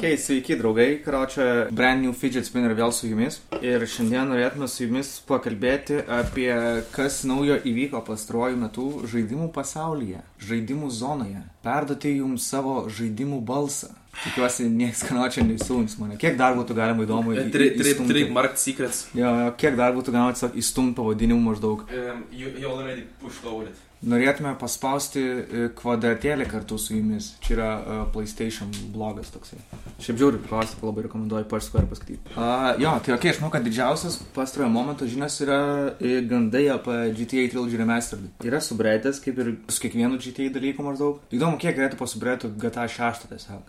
Ok, sveiki draugai, karočią Brand New Fidget Spinner vėl su jumis. Ir šiandien norėtume su jumis pakalbėti apie kas naujo įvyko pastaruoju metu žaidimų pasaulyje, žaidimų zonoje. Perduoti jums savo žaidimų balsą. Tikiuosi, niekas karočią neįsūnys mane. Kiek dar būtų galima įdomu įstumti? trip, marked secrets. Jo, kiek dar būtų galima įstumti pavadinimų maždaug. Um, you, you already pushed over it. Norėtume paspausti e, kvadratėlį kartu su jumis. Čia yra uh, PlayStation blogas toksai. Šiaip žiūriu, paklausti, labai rekomenduoju Push Square paskaityti. Uh, jo, tai ok, aš manau, kad didžiausias pastarojo momento žinios yra e, gandai apie GTA Trilogy Remastered. Yra subreddės, kaip ir su kiekvienu GTA dalyku maždaug. Įdomu, kiek galėtų pasubretų GTA 6 tiesiog.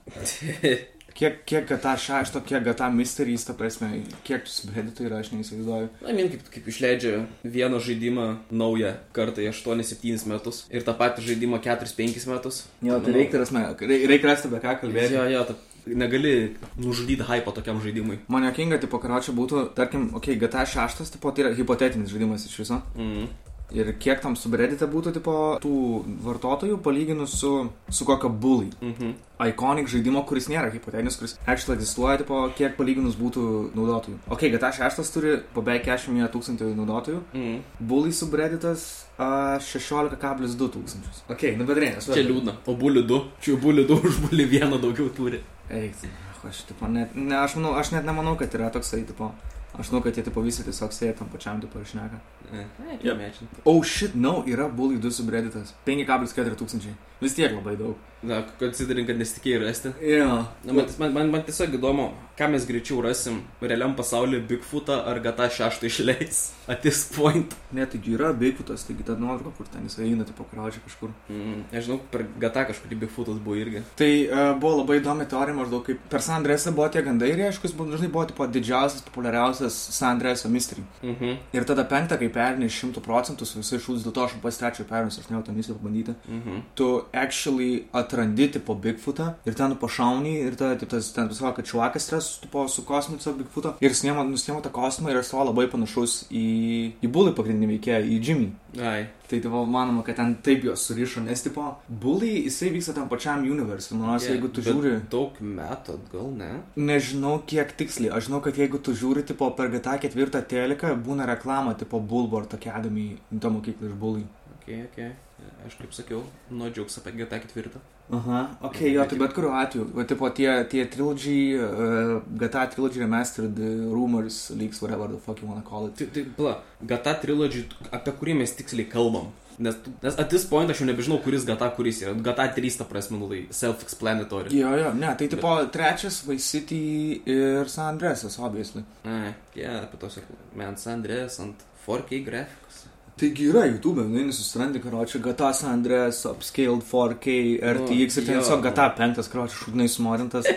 Kiek, kiek GTA 6, kiek GTA Mysteries, ta prasme, kiek subredditų yra, aš neįsivaizduoju. Na, min, kaip, kaip išleidžia vieną žaidimą naują kartą į 8-7 metus ir tą patį žaidimą 4-5 metus. Jo, tai reikia, reikia reik rasti apie ką kalbėti. Jo, jo, ta, negali nužudyti hypo tokiam žaidimui. Man jokinga, tipo, karočią būtų, tarkim, okei, okay, GTA 6, tipo, tai yra hipotetinis žaidimas iš viso. Mm. Ir kiek tam subreddite būtų, tipo, tų vartotojų palyginus su, su kokia bully. -hmm. Iconic žaidimo, kuris nėra hipotetinis, kuris actually egzistuoja, tipo, kiek palyginus būtų naudotojų. Ok, GTA 6 turi po beveik 41 tūkstantį naudotojų. Mm. Bully subredditas a, 16,2 tūkstančius. Ok, nu bet reikia. Čia liūdna. O bulių 2. Čia bulių 2 už bulių 1 daugiau turi. Eik, aš, tipo, net, ne, aš, manau, aš net nemanau, kad yra toksai, tipo, aš manau, kad jie, tipo, visi tiesiog sėdi tam pačiam, tipo, ir šneka. Ne, Yep. imagine. Oh shit, no, yra Bully 2 subredditas. 5,4 tūkstančiai. Vis tiek labai daug. Na, considering, kad nesitikėjai rasti. Jo. Na, man, man, man, man tiesiog įdomu, ką mes greičiau rasim realiam pasaulyje Bigfootą ar GTA 6 išleis. At this point. Ne, taigi yra Bigfootas, taigi ta nuotrauka, kur ten jis eina, tipo, kraučia kažkur. Mm, nežinau, per GTA kažkurį Bigfootas buvo irgi. Tai uh, buvo labai įdomi teorija, maždaug kaip per San Andresą buvo tie gandai ir aišku, jis buvo dažnai buvo tipo didžiausias, populiariausias San Andreso mystery. Mhm. Ir tada penktą, kai pernai šimtų procentų su visais šūdais, dėl to aš pas trečią pernus, aš nežinau, tą misiją pabandyti. Mhm. tu actually atrandi tipo Bigfootą ir ten pašauni ir tada taip, tas ten pasako, kad čuvakas yra su, tipo, su kosmu su Bigfootą ir nusiema, tą kosmą ir jis buvo labai panašus į, į bulį pagrindinį veikėją, į Jimmy. Ai. Tai tipo, manoma, kad ten taip juos surišo, nes tipo, bulį jisai vyksta tam pačiam universe. Manau, yeah, jeigu tu žiūri, Daug metų atgal, ne? nežinau kiek tiksliai, aš žinau, kad jeigu tu žiūri, tipo, per GTA ketvirtą teleką būna reklama, tipo, Bulwark Academy, ta mokykla iš bulį. Ok, ok. Aš kaip sakiau, nuo džiaugs apie GTA 4. Aha, ok, jo, tai bet kuriuo atveju, va, tipo, tie, tie trilogy, uh, GTA trilogy remastered uh, rumors, leaks, whatever the fuck you wanna call it. Tai, tai, pala, GTA trilogy, apie kurį mes tiksliai kalbam. Nes, nes at this point aš jau nebežinau, kuris GTA kuris yra. GTA 3, ta prasme, nu, tai self-explanatory. Jo, jo, ne, tai tipo trečias Vice City ir San Andresas, obviously. Ai, yeah, apie tos, man, San Andreas ant 4K grafikos. Taigi yra YouTube, nu, nesusirandi, karočią, GTA San Andreas, upscaled 4K, RTX ir ten tiesiog GTA 5, karočią, šūdnai sumorintas.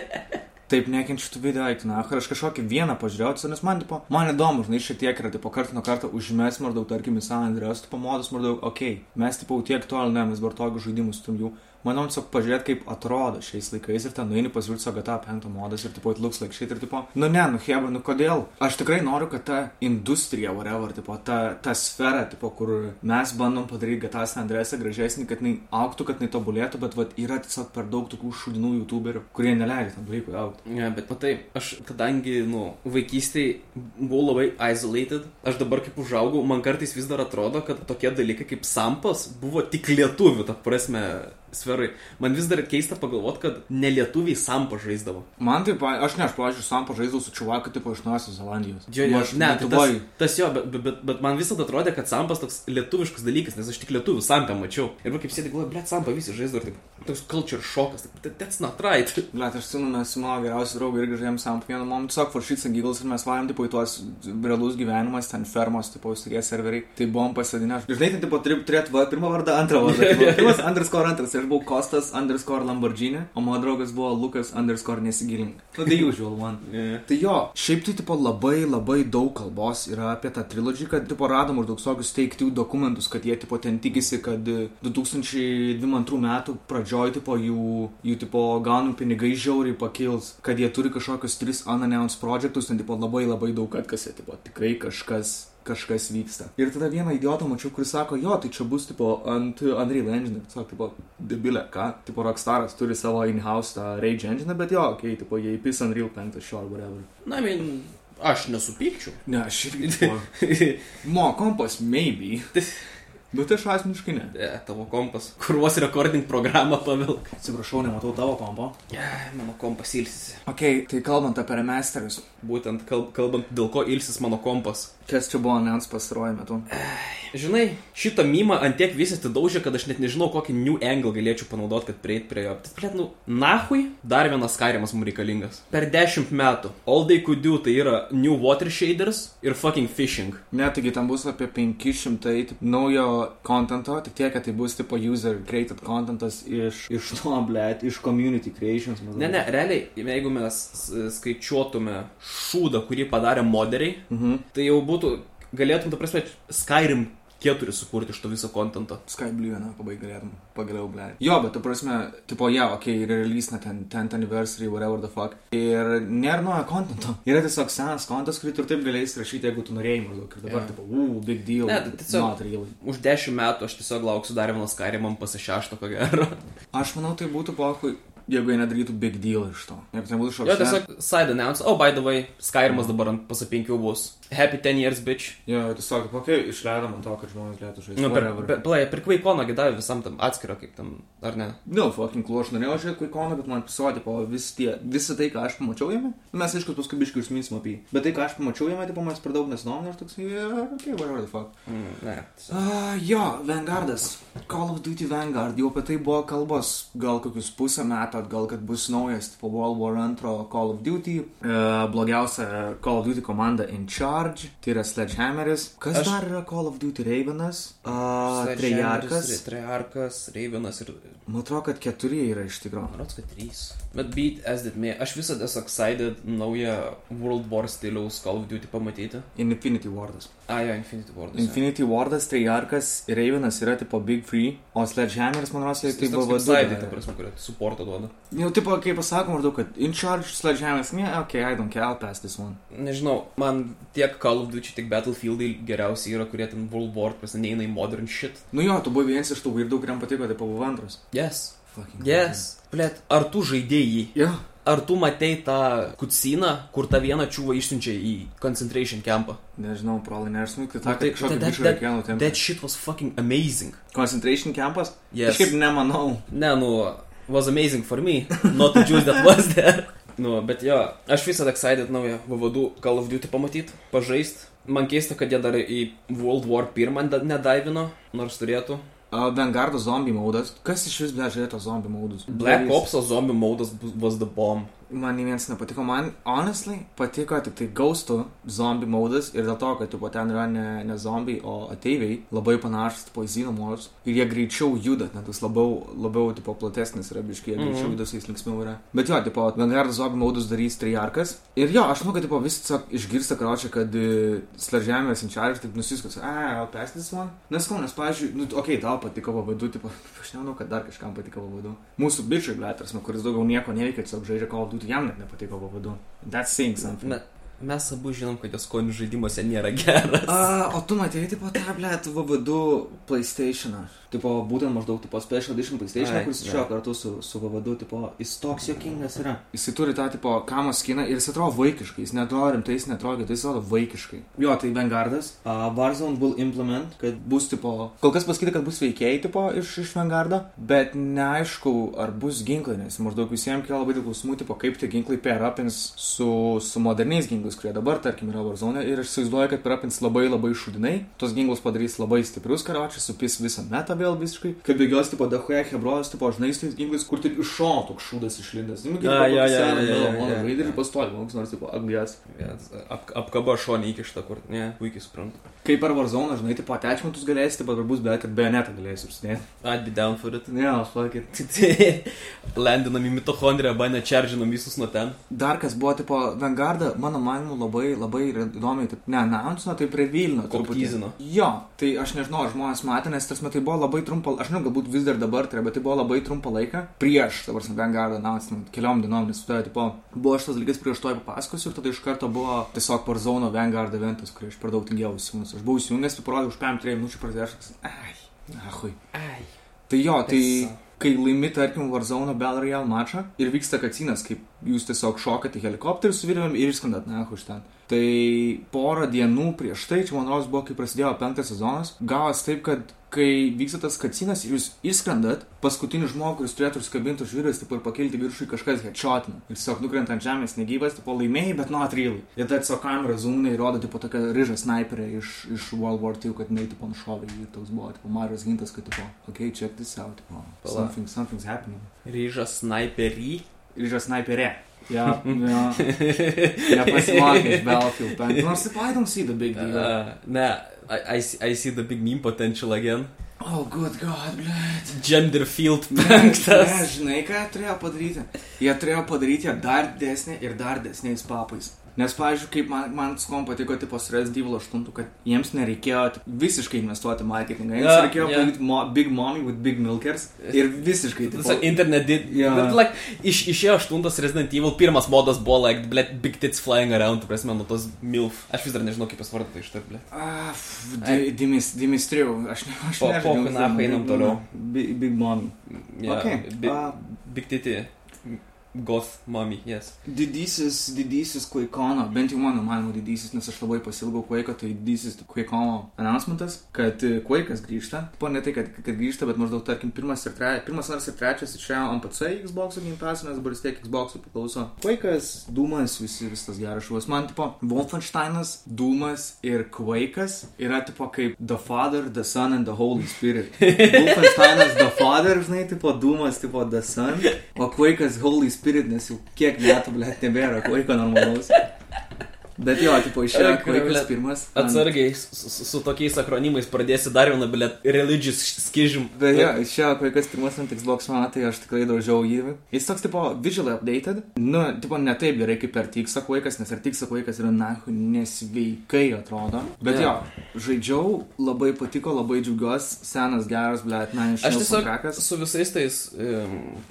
Taip nekenčiu tų video, eik, na, aš kažkokį vieną pažiūrėjau, nes man, tipo, man įdomu, žinai, šiek tiek yra, tipo, kartą nuo karto užmes, maždaug, tarkim, į San Andreas, tipo, modus, maždaug, okei, okay, mes, tipo, tiek tol, ne, mes tokius žaidimus turim jau. Manau, tiesiog pažiūrėti, kaip atrodo šiais laikais ir ten nueini pasižiūrėti savo GTA 5 modas ir, tipo, it looks like shit ir, tipo, nu ne, nu hebra, nu kodėl? Aš tikrai noriu, kad ta industrija, whatever, tipo, ta, ta sfera, tipo, kur mes bandom padaryti GTA San Andresą gražesnį, kad jinai auktų, kad jinai tobulėtų, bet, vat, yra tiesiog per daug tokių šudinų youtuberių, kurie neleidžia tam dalykui aukti. Ne, bet matai, aš kadangi, nu, vaikystėje buvau labai isolated, aš dabar kaip užaugau, man kartais vis dar atrodo, kad tokie dalykai kaip sampas buvo tik lietuvių, ta prasme, sferai. Man vis dar keista pagalvoti, kad nelietuviai sampą žaisdavo. Man taip, aš ne, aš, pavyzdžiui, sam pažaisdavau su čuvaku, tipo, iš Naujosios Zelandijos. Jo, jo, aš ne, tai tas, tas jo, bet, bet, bet, man visada atrodė, kad sampas toks lietuviškas dalykas, nes aš tik lietuvių sampę mačiau. Ir va, kaip sėdė, galvoju, blėt, sampą visi žaisdavo, taip, toks culture šokas, taip, "That- that's not right. Blet, aš senu, mes su mano geriausiu draugu irgi žaidėm sam vienu momentu, tiesiog for shits and giggles ir mes varėm, tipo, į tuos realus gyvenimas, ten fermos, tipo, visokie serveriai. Tai buvom pasėdinę. Žinai, tai, tipo, turi turėti pirmą vardą, antrą vardą. Pirmas underscore antras, ir aš buvau Kostas underscore Lamborghini, o mano draugas buvo Lukas underscore nesigilink. Nu, the usual one. Yeah. Tai jo, šiaip tai tipo labai labai daug kalbos yra apie tą trilogiją, kad tipo radom maždaug tokius teiktų dokumentus, kad jie tipo ten tikisi, kad e, 2022 metų pradžioj tipo jų, jų tipo gaunų pinigai žiauriai pakils, kad jie turi kažkokius tris unannounced projektus, ten tipo labai labai daug atkasė, tipo tikrai kažkas kažkas vyksta. Ir tada vieną idiotą mačiau, kuris sako, jo, tai čia bus tipo ant Unreal Engine. Sako, tipo, debilė, ką? Tipo, Rockstaras turi savo in-house tą Rage Engine, bet jo, okei, okay, tipo, jie įpis Unreal 5, sure, whatever. Na, I mean, aš nesupykčiau. Ne, aš irgi, mo, kompas, maybe. Bet aš asmeniškai ne. E, tavo kompas. Kurvos recording programą pavilk. Atsiprašau, nematau tavo kompo. E, mano kompas ilsisi. Ok, tai kalbant apie remasterius, Būtent kalb, kalbant, dėl ko ilsis mano kompas. Kas čia buvo announce pastaruoju metu? Žinai, šitą mymą antiek visi atidaužė, kad aš net nežinau, kokį new angle galėčiau panaudoti, kad prieit prie jo. Blėt, nu, nahui, dar vienas skarimas mums reikalingas. Per dešimt metų. All they could do tai yra new water shaders ir fucking fishing. Ne, taigi ten bus apie 500 taip, naujo kontento, tik tiek, kad tai bus tipo user created contentas iš, iš to, blėt, iš community creations. maždaug. Ne, ne, realiai, jeigu mes skaičiuotume šūdą, kurį padarė moderiai, Mhm. tai jau būtų, galėtum, ta prasme, Skyrim 4 sukurti iš to viso kontento. Sky Blue, na, pabai galėtum, pagaliau, blėt. Jo, bet, tu prasme, tipo, ja, okei, okay, release na ten 10th anniversary, whatever the fuck. Ir nėra naujo kontento. Yra tiesiog senas kontas, kurį tu ir taip galėjai rašyti, jeigu tu norėjai maždaug. Ir dabar, Jo. tipo, uh, big deal. Ne, tai tiesiog- Not really. Už 10 metų aš tiesiog lauksiu dar vieną Skyrimą pasišešto, ko gero. Aš manau, tai būtų pohui, jeigu jie nedarytų big deal iš to. Jeigu tai būtų Jo, šokas. tiesiog side announce. Oh, by the way, Skyrimas dabar ant pasa 5 bus. Happy 10 years, bitch. Jo, tiesiog, kokia išleidom ant to, kad žmonės galėtų žaisti. Nu, per, whatever. per, per, per Quake'oną gidavė visam tam atskirą, kaip tam, ar ne? Nu, fucking klu, aš norėjau žiūrėti Kuikoną, bet man pasirodė, po vis tie, visą tai, ką aš pamačiau jame, nu, mes aišku, paskui biškai užsiminsim apie jį, bet tai, ką aš pamačiau jame, tai man per daug nesidomino, aš toks, yeah, okay, whatever the fuck. Mm, ne. Uh, jo, Vanguardas, Call of Duty Vanguard, jau apie tai buvo kalbos, gal kokius pusę metų atgal, kad bus naujas, tipo World War II Call of Duty, uh, blogiausia Call of Duty komanda In Charge, tai yra Sledgehammeris, kas Aš- dar yra Call of Duty Ravenas, uh, Trejarkas, Trejarkas, Reivenas ir... man atrodo, kad keturi yra iš tikrųjų. Man rodos, kad 3. Bet beat as did me. Aš visada esu excited naują World War stiliaus Call of Duty pamatyti. Infinity Wardas. A, jo, Infinity Wardas. Infinity Wardas, Triarkas ir Ravenas yra tipo Big Free, o Sledgehammeris, man rodos, Tai tai buvo buvo vadovai, ta prasme, kurie supportą duoda. Jau, tipo, kaip pasakom, maždaug, kad In Charge, Sledgehammeris, ne, okay, I don't care, I'll pass this one. Nežinau, man tiek Call of Duty, tiek Battlefieldai geriausiai yra, kurie ten World War, prasme, neina į modern shit. Nu jo, tu buvai vienas iš tų vairdų, kuriam patiko, tai buvo antras. Yes. Yes. Blet, ar tu žaidėjai? Jo. Ar tu matei tą kutsiną, kur tą vieną čiūvą išsiunčia į concentration campą? Nežinau, probably nežinau, kad Nu, tą tai- kažkokį that- reikėjo nutempti. That shit was fucking amazing. Concentration campas? Yes. Kažkaip nemanau. Ne, nu, was amazing for me, not the Jews that was there. Nu, bet jo, aš visada excited naują VVD Call of Duty pamatyti, pažaisti. Man keista, kad jie dar į World War 1 da- nedaivino, nors turėtų. Uh, Vanguardo zombie modas. Kas iš vis be žiūrėjo tos zombie modus? Black Ops zombie modas was the bomb. Man nei vienas nepatiko. Man, honestly, patiko tik tai Ghosto zombie modas ir dėl to, kad tu ten yra ne, ne zombiai, o ateiviai, labai panašus tipo į Xenomorphs. Ir jie greičiau juda, net jis labiau, labiau tipo platesnis yra biškiai, jie greičiau Mhm. juda, su jais linksmiau yra. Bet jo, tipo, Vanguardo zombie modus darys Triarkas. Ir jo, aš manau, kad tipo, visi tiesiog išgirsta, kročia, kad uh, slaržėmės inčiaris taip nusiskas, a, I'll pass this one. Nes kau, nes, pavyzdžiui, nu, okei, okay, tau patiko pavadu, tipo, aš nemanau, kad dar kažkam patiko pavadu. Mūsų bičiui, blėtras, nu, kuris daugiau nieko neveikia, tiesiog žaidžia Call of Duty, tudi jam ne poteka po vodu. That's saying something. Me, mes abu žinom, kad jos skonių žaidimuose nėra geras. A, o tu matėjai, tipo, tą, blėt, VVD PlayStation. Tipo, būtent maždaug, tipo, Special Edition PlayStation, Ai, kuris jo. išėjo kartu su, su VVD, tipo, jis toks jokingas yra. Jis turi tą, tipo, kamo skiną ir jis atrodo vaikiškai, jis netrodo rimtai, jis netrodo, tai jis atrodo vaikiškai. Jo, tai Vanguardas. Uh, Warzone will implement, kad bus, tipo, kol kas pasakyti, kad bus veikėjai, tipo, iš, iš Vanguardo, bet neaišku, ar bus ginklai, nes maždaug visiems kila labai daug klausimų, tipo, kaip tie ginklai perapins su, su moderniais ginklais, kurie dabar, tarkim, yra Warzone ir aš įsivaizduoju, kad perapins labai labai šudinai, tos ginklus padarys labai stiprius karočius, supis visą metą vėl visiškai, kad bėgios, tipo, dahoje hebrojas, tipo, žinai, su tais ginklais, kur taip iš šono toks šūdas išlindęs. Nu, kaip A, jo, jo, seną jo, jo, Melomoną jo, žaidė ir pastovi, koks nors, tipo. Yes, Ap, apkaba šonė įkišta, kur, ne, puikiai suprantu. Kaip per Warzone, žinai, tipo, attachmentus galėsi, tipo, bus, bet kad bajonetą galėsi užsidėti. I'd be down for it. Ne, aš fuck it. Landinam į mitochondriją, arba nečeržinam visus nuo ten. Dar kas buvo, tipo, Vanguardą, mano manimu, labai, labai įdomiai, taip, ne, announcino, taip revilino. Koptyzino. Jo, tai aš nežinau, ar žmonės matė, nes tas metai buvo labai trumpa, aš nežinau, galbūt vis dar dabar tai, bet tai buvo labai trumpa laiką prieš, dabar su Vanguard announcement, keliom dienom, nes tai, tipo, buvo šitas dalykas prieš to papasakosiu ir tada iš karto buvo tiesiog per zono Vanguard eventas, kurį aš per daug tingėjau įsijungęs. Aš buvau įsijungęs, tai parodžiau už 5-3 minučių pradėjęs, ai, ahui. Ai. Tai jo, tai Tiesa. Kai laimi, tarkim, Warzone Battle Royale mačą ir vyksta kacinas, kaip jūs tiesiog šokate helikopterį su videom ir išskrendat, na, už ten. Tai porą dienų prieš tai, čia man rodos buvo, kai prasidėjo penktas sezonas, gavas taip, kad kai vyksta tas kacinas ir jūs išskrendat, paskutinį žmogų, kuris turėtų užsikabinti už vyras, taip ir pakilti viršų, kažkas headshotina. Ir tiesiog nukrenta ant žemės negyvas, tipo laimėjai, bet nuo atrylai. Ir tada tiesiog kamera zoomina ir rodo, tipo tokia ryža sniperė iš, iš World War II, kad jinai, tipo, nušovė ir toks buvo, tipo, Marijos gintas, kad, tipo, okay, check this out, tipo, something, something's happening. Ryža sniperį. Ryža sniperė. Ja, ja. Nepasimokė iš Battlefield 5. Nors, tipo, I don't see the big deal. Uh, ne, I, I, see- I see the big meme potential again. Oh, good god, blėt. Genderfield Ne, penktas. žinai, ką jie turėjo padaryti? Jie turėjo padaryti ją dar didesnį ir dar didesniais papais. Nes, pavyzdžiui, kaip man, man su kom patiko, tipo, su Resident Evil 8, kad jiems nereikėjo visiškai investuoti marketingą. Jiems Ja, reikėjo ja. padaryti mo, Big Mommy with Big Milkers ir visiškai, tipo, Tiesiog internet did. Jo. Bet, like, iš, išėjo aštuntas Resident Evil, pirmas modas buvo, like, blėt, big tits flying around, tu prasme, nuo tos MILF. Aš vis dar nežinau, kaip jas vardyti iš tarp, blėt. Ah, di- Dimis, Dimistriu, aš ne, aš Po- nežinau. po kanapą einam toliau. Big, big Mommy. Yeah, Okay, Big, ah. big titty. Goth mommy, yes. Didysis, didysis Quake'ono, bent jau mano manimu didysis, nes aš labai pasilgau Quake'o, tai didysis Quake'ono announcementas, kad e, Quake'as grįžta. Po ne tai, kad, kad grįžta, bet maždaug, tarkim, pirmas ir, tre, pirmas ir trečias išėjo ant PC Xbox Game Pass, nes dabar vis tiek Xbox priklauso. Quake'as, Dūmas, visi visas geras šuvas. Man, tipo, Wolfensteinas, Dūmas ir Quake'as yra, tipo, kaip The Father, The Son and the Holy Spirit. Wolfensteinas The Father, žinai, tipo, Dūmas, tipo, The Son, o Quake'as Holy Spirit, nes jau kiek metų, blėt, nebėra Quake'o normalaus. Bet jo, tipo, išėjo blet. pirmas. man- Atsargiai, su, su, tokiais akronimais pradėsi dar vieną, blėt, religious schism. Bet jo, išėjo Quake'as pirmas ant Xbox One, tai aš tikrai daužiau jį. Jis toks, tipo, visually updated. Nu, tipo, ne taip gerai kaip per Tixa Quake'as, nes ir Tixa Quake'as yra, na, nesveikai atrodo. Bet Jo. jo, žaidžiau, labai patiko, labai džiaugiuosi, senas geras, blėt, na, iš Aš tiesiog Krakas. su visais tais,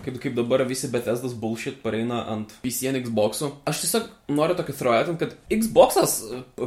kaip, kaip dabar visi Bethesdas bullshit pareina ant PC Xbox'ų, aš tiesiog noriu tokį throwatin, kad Xbox'as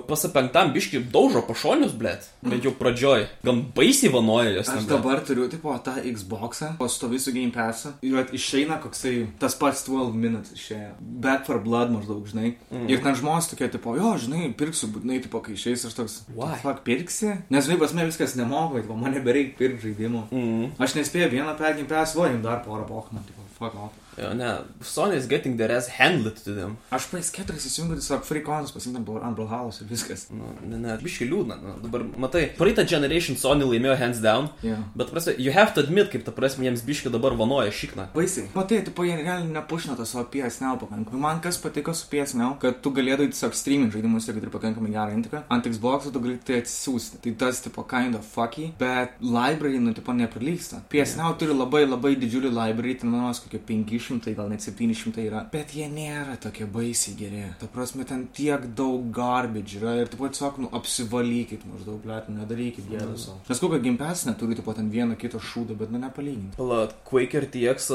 pasapengtam biški daužo pašonius, blėt, bent jau pradžioj, gan baisiai vanoja jas. Aš dabar turiu, tipo, tą Xbox'ą, pastovi su Game Pass'ą. Ir išeina koksai, tas pats 12 minutes išėjo. Back for Blood maždaug, žinai. Mm. Ir ten žmonės tokie, tipo, jo, žinai, pirksiu būtinai, tipo, kai išeis, aš toks, Why? fuck, pirksi? Nes, žinai, pas mane viskas nemoka, tipo, man nebereik pirkti žaidimų. Mm. Aš nespėjau vieną per Game Pass, vojim dar porą pokamą, tipo, fuck off. Jo, ne, Sony is getting their ass handled to them. Aš PS4 įsijungiu, tiesiog free coins pasimtam ant Brawlhaus ir viskas. Nu, ne, ne, biški liūdna. Nu, dabar, matai, praeitą generation Sony laimėjo hands down, Yeah. bet, prasme, you have to admit, kaip ta prasme, jiems biški dabar vanoja šikną. Baisiai. Matai, tipo, jie realiai nepušina to savo PSNL pakankamai. Man kas patiko su PSNL, kad tu galėdai tiesiog streaming žaidimus ir turi pakankamai gerą intiką. Ant Xbox tu gali tai atsiųsti. Tai tas, tipo, kind of fucky, bet library, nu, tipo, neprilyksta. PSNL turi labai labai didžiulį library, ten manos kokie 500, gal net 700 yra. Bet jie nėra tokie baisiai geri. Ta prasme, ten tiek daug garbage yra ir, tipo, tiesiog, nu, apsivalykit maždaug, blėt, nedarykit gėdą savo. Nes kokia gimpes neturi, tipo, ten vieną kitą šūdą, bet, nu, nepalyginti. Pala, Quaker TX,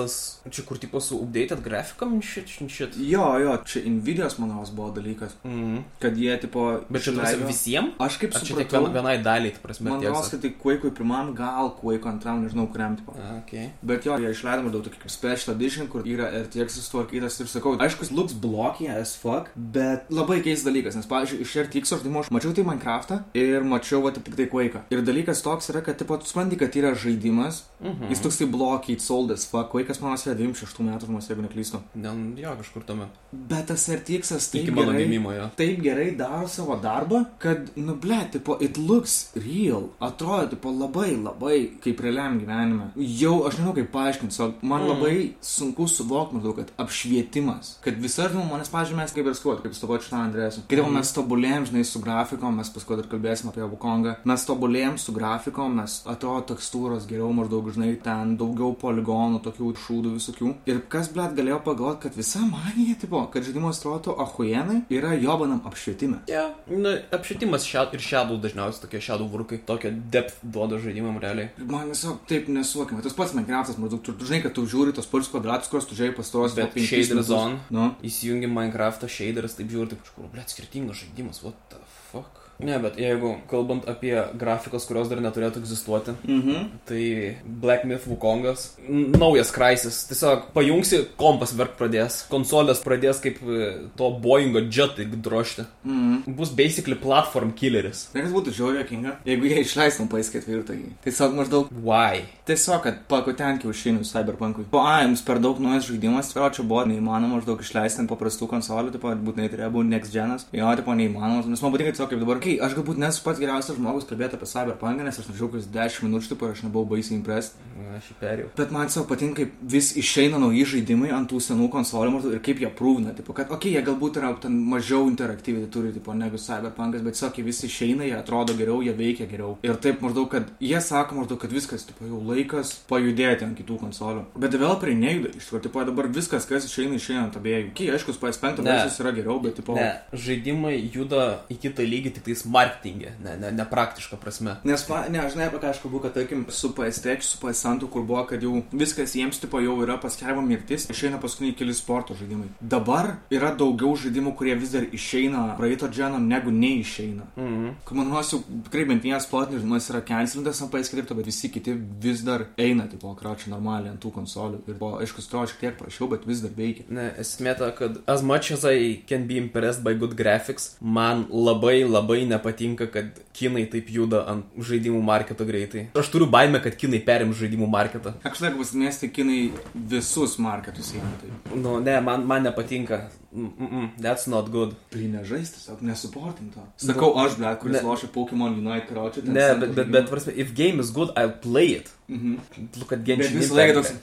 čia kur tipo su updated grafikam, shit, shit, shit. Jo, jo, čia Nvidios, manau, buvo dalykas, Mm. kad jie, tipo, Bet čia tarsi visiems? Aš kaip Ar tik supratau, vien, vienai daliai, ta prasme, man TX? kad tai Quake'ui pirmam, gal Quake'ui antram, nežinau, kuriam, tipo. Okay. Bet jo, jie išleido maždaug tokį special edition, kur yra RTX sutvarkytas ir sakau, aišku, looks blocky as fuck, bet labai keistas dalykas, nes, pavyzdžiui, iš RTX žaidimo aš mačiau tai Minecraftą ir mačiau, va, tik tai Quake'ą. Ir dalykas toks yra, kad, tipo, tu supranti, kad yra žaidimas, Mhm. jis toksai blocky, sold as fuck, Quake'as, manau, yra 26 metų žmogus, jeigu neklystu. Ne, jo, kažkur tame. Bet tas RTX'as taip gerai- gimimo, jo. taip gerai daro savo darbą, kad, nu, ble, tipo, it looks real, atrodo, tipo, labai, labai kaip realiam gyvenime. Jau, aš nežinau kaip paaiškinti, so, man mm. labai sunku suvokti maždaug, kad apšvietimas, kad visa žinoma, manęs pažymės kaip ir skuot, kaip su to pačiu Andrėsu. Kai mm. mes tobulėjom, žinai, su grafikom, mes paskui dar kalbėsim apie Wukongą, mes tobulėjom su grafikom, mes atrodo tekstūros geriau, maždaug, žinai, ten daugiau poligonų, tokių šūdų visokių. Ir kas, blėt, galėjo pagalvoti, kad visa manija, tipo, kad žaidimas atrodo ahujenai, yra jobanam apšvietime. Yeah. Na, apšvietimas šiad, ir šiadų dažniausiai tokie šiadų vurkai, tokia depth duoda žaidimam realiai. Man tiesiog taip nesuokime. Tas pats Minecraftas, maždaug, tu, tu žinai, kad tu žiūri tos purs kvadratus, kuriuos tu žiūrėjai pastos, bet shader zone. Nu. Įsijungi Minecraftą shaderis, taip žiūri, taip kažkur, blėt, skirtingas žaidimas, what the. Ne, bet jeigu kalbant apie grafikas, kurios dar neturėtų egzistuoti, mhm. tai Black Myth Wukongas, naujas Crysis, tiesiog pajungsi, kompas verk pradės, konsolės pradės kaip e, to Boeingo jetai drošti. Mhm. Bus basically platform killeris. Nes būtų žiauriai jokinga, jeigu jie išleistum pais ketvirtąjį. Tiesiog maždaug. Why? Tiesiog, kad pakutenki užšinius Cyberpunkui. Po A, jums per daug naujas žaidimas, o čia buvo neįmanoma maždaug išleisti ant paprastų konsolių, pat būtinai turėjo būti next genas. Jo, tipo neįmanoma, nes man patinka tiesiog kaip dabar, kai aš galbūt nesu pats geriausias žmogus kalbėti apie Cyberpunk, nes aš nežinau, kokius 10 minučių, tipo, aš nebuvau baisiai impressed. Aš jį perėjau. Bet man tiesiog patinka, kaip vis išeina nauji žaidimai ant tų senų konsolių ir kaip jie prūvina, tipo, kad, okei, okay, jie galbūt yra ten mažiau interaktyviai turi, tipo, negu Cyberpunkas, bet tiesiog jie visi išeina, jie atrodo geriau, jie veikia geriau. Ir taip maždaug, kad jie sako maždaug, kad viskas, tipo, jau laikas pajudėti ant kitų konsolių. Bet developeriai nejuda, iš tikrųjų, tipo, dabar viskas, kas išeina, išeina ant abiejų. Kai, aišku, PS5 versijos yra geriau, bet, tipo... Ne, žaidimai juda į kitą lygį tik tais marketingė, ne, ne, ne praktiška prasme. Nes, ne, žinai, apie ką aš kalbu, kad, tarkim, su PS3, su PS2, kur buvo, kad jau viskas jiems, tipo, jau yra paskelbama mirtis, išeina paskutiniai keli sporto žaidimai. Dabar yra daugiau žaidimų, kurie vis dar išeina praeito dženo, negu neišeina. Mhm. Mm Kaip man nuosiu, tikrai bent vienas sportinis žaidimas yra cancelintas ant PS3, bet visi kiti vis dar eina, tipo, kračia normaliai ant tų konsolių. Ir, po, aišku, atrodo šiek tiek prašiau, bet vis dar veikia. Ne, esmė ta, kad as much as I can be impressed by good graphics, man labai labai nepatinka, kad kinai taip juda ant žaidimų marketo greitai. Aš turiu baimę, kad kinai perim žaidimų marketą. Aš laikau pasimesti, kinai visus marketus įima taip. Nu, ne, man, man nepatinka. Mm -mm, that's not good. Tai nežaisti, tiesiog nesuportinto. Sakau, aš, ble, kuris ne. lošia Pokemon Unite, karočią. Ne, bet, bet, bet, prasme, if game is good, I'll play it. Mhm. Look at Genshin. Bet visą laiką toks.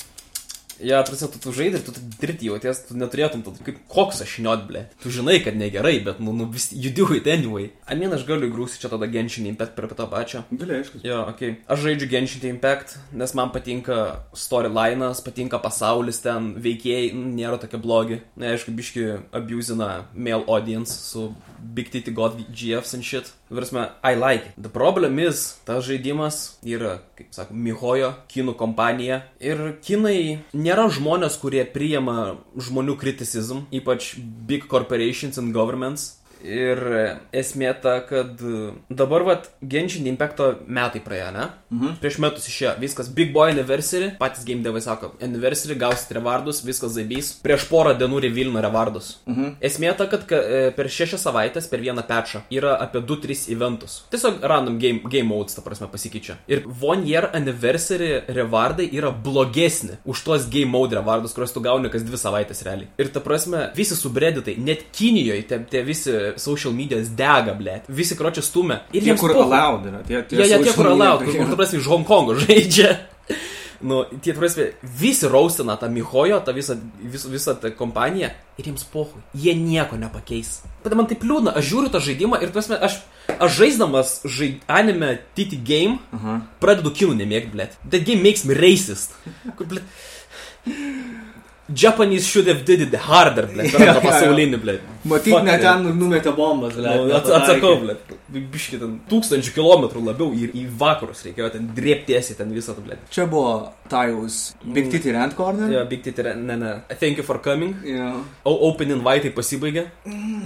Ja, tarsi tu, tu žaidži ir tu dirbti jauties, tu neturėtum, tu kaip koks aš šiniot, ble. Tu žinai, kad negerai, bet, nu, nu vis, you do it anyway. Amin, aš galiu grūsti čia tada Genshin Impact prie to pačio. Gali, aišku. Jo, okei. Okay. Aš žaidžiu Genshin Impact, nes man patinka storylinas, patinka pasaulis ten, veikėjai nu, nėra tokie blogi. Na, aišku, biški abusina male audience su Big Titty God GFs and shit. Virsme, I like it. The problem is, tas žaidimas yra, kaip sako, Mihojo kinų kompanija. Ir kinai nėra žmonės, kurie priima žmonių kriticizm, ypač big corporations and governments. Ir esmė ta, kad dabar, vat, Genshin Impacto metai praėjo, ne? Mhm. Prieš metus išėjo viskas Big Boy Anniversary, patys game devai sako, Anniversary gausit revardus, viskas zaibys. Prieš porą dienų revilina revardus. Mhm. Esmė ta, kad ka, e, per šešias savaitės, per vieną pečą yra apie 2-3 eventus. Tiesiog random game, game modes, ta prasme, pasikeičia. Ir One Year Anniversary revardai yra blogesni už tuos game mode revardus, kuriuos tu gauni kas dvi savaitės realiai. Ir ta prasme, visi subreditai, net Kinijoje, tie, tie visi social medijas dega, blėt. Visi kročiai stumia. Ir jie kur allowed yra. Tie, tie, ja, ja, tie kur allowed, kur, kur, prasme, iš Hongkongo žaidžia. Nu, tie, prasme, visi raustina tą Mihojo, tą visą, visą, visą tą kompaniją ir jiems pohui. Jie nieko nepakeis. Bet man taip liūdna, aš žiūriu tą žaidimą ir, prasme, aš, aš žaisdamas žaid, anime TT game, uh -huh. pradedu kinų nemėgti, blėt. That game makes me racist. Kur, blėt. Japanese should have did it harder, blėt. Per tą pasaulinį, blėt. Matyt, net ten numetė bombas, blėt. Nu, ats atsakau, blėt. Biški ten tūkstančių kilometrų labiau į, į vakarus reikėjo ten drėptiesi ten visą tą, blėt. Čia buvo Tajus Big Titty Rent Corner. Jo, Big Titty Rent, ne, ne. Thank you for coming. Yeah. O Open Invite pasibaigė.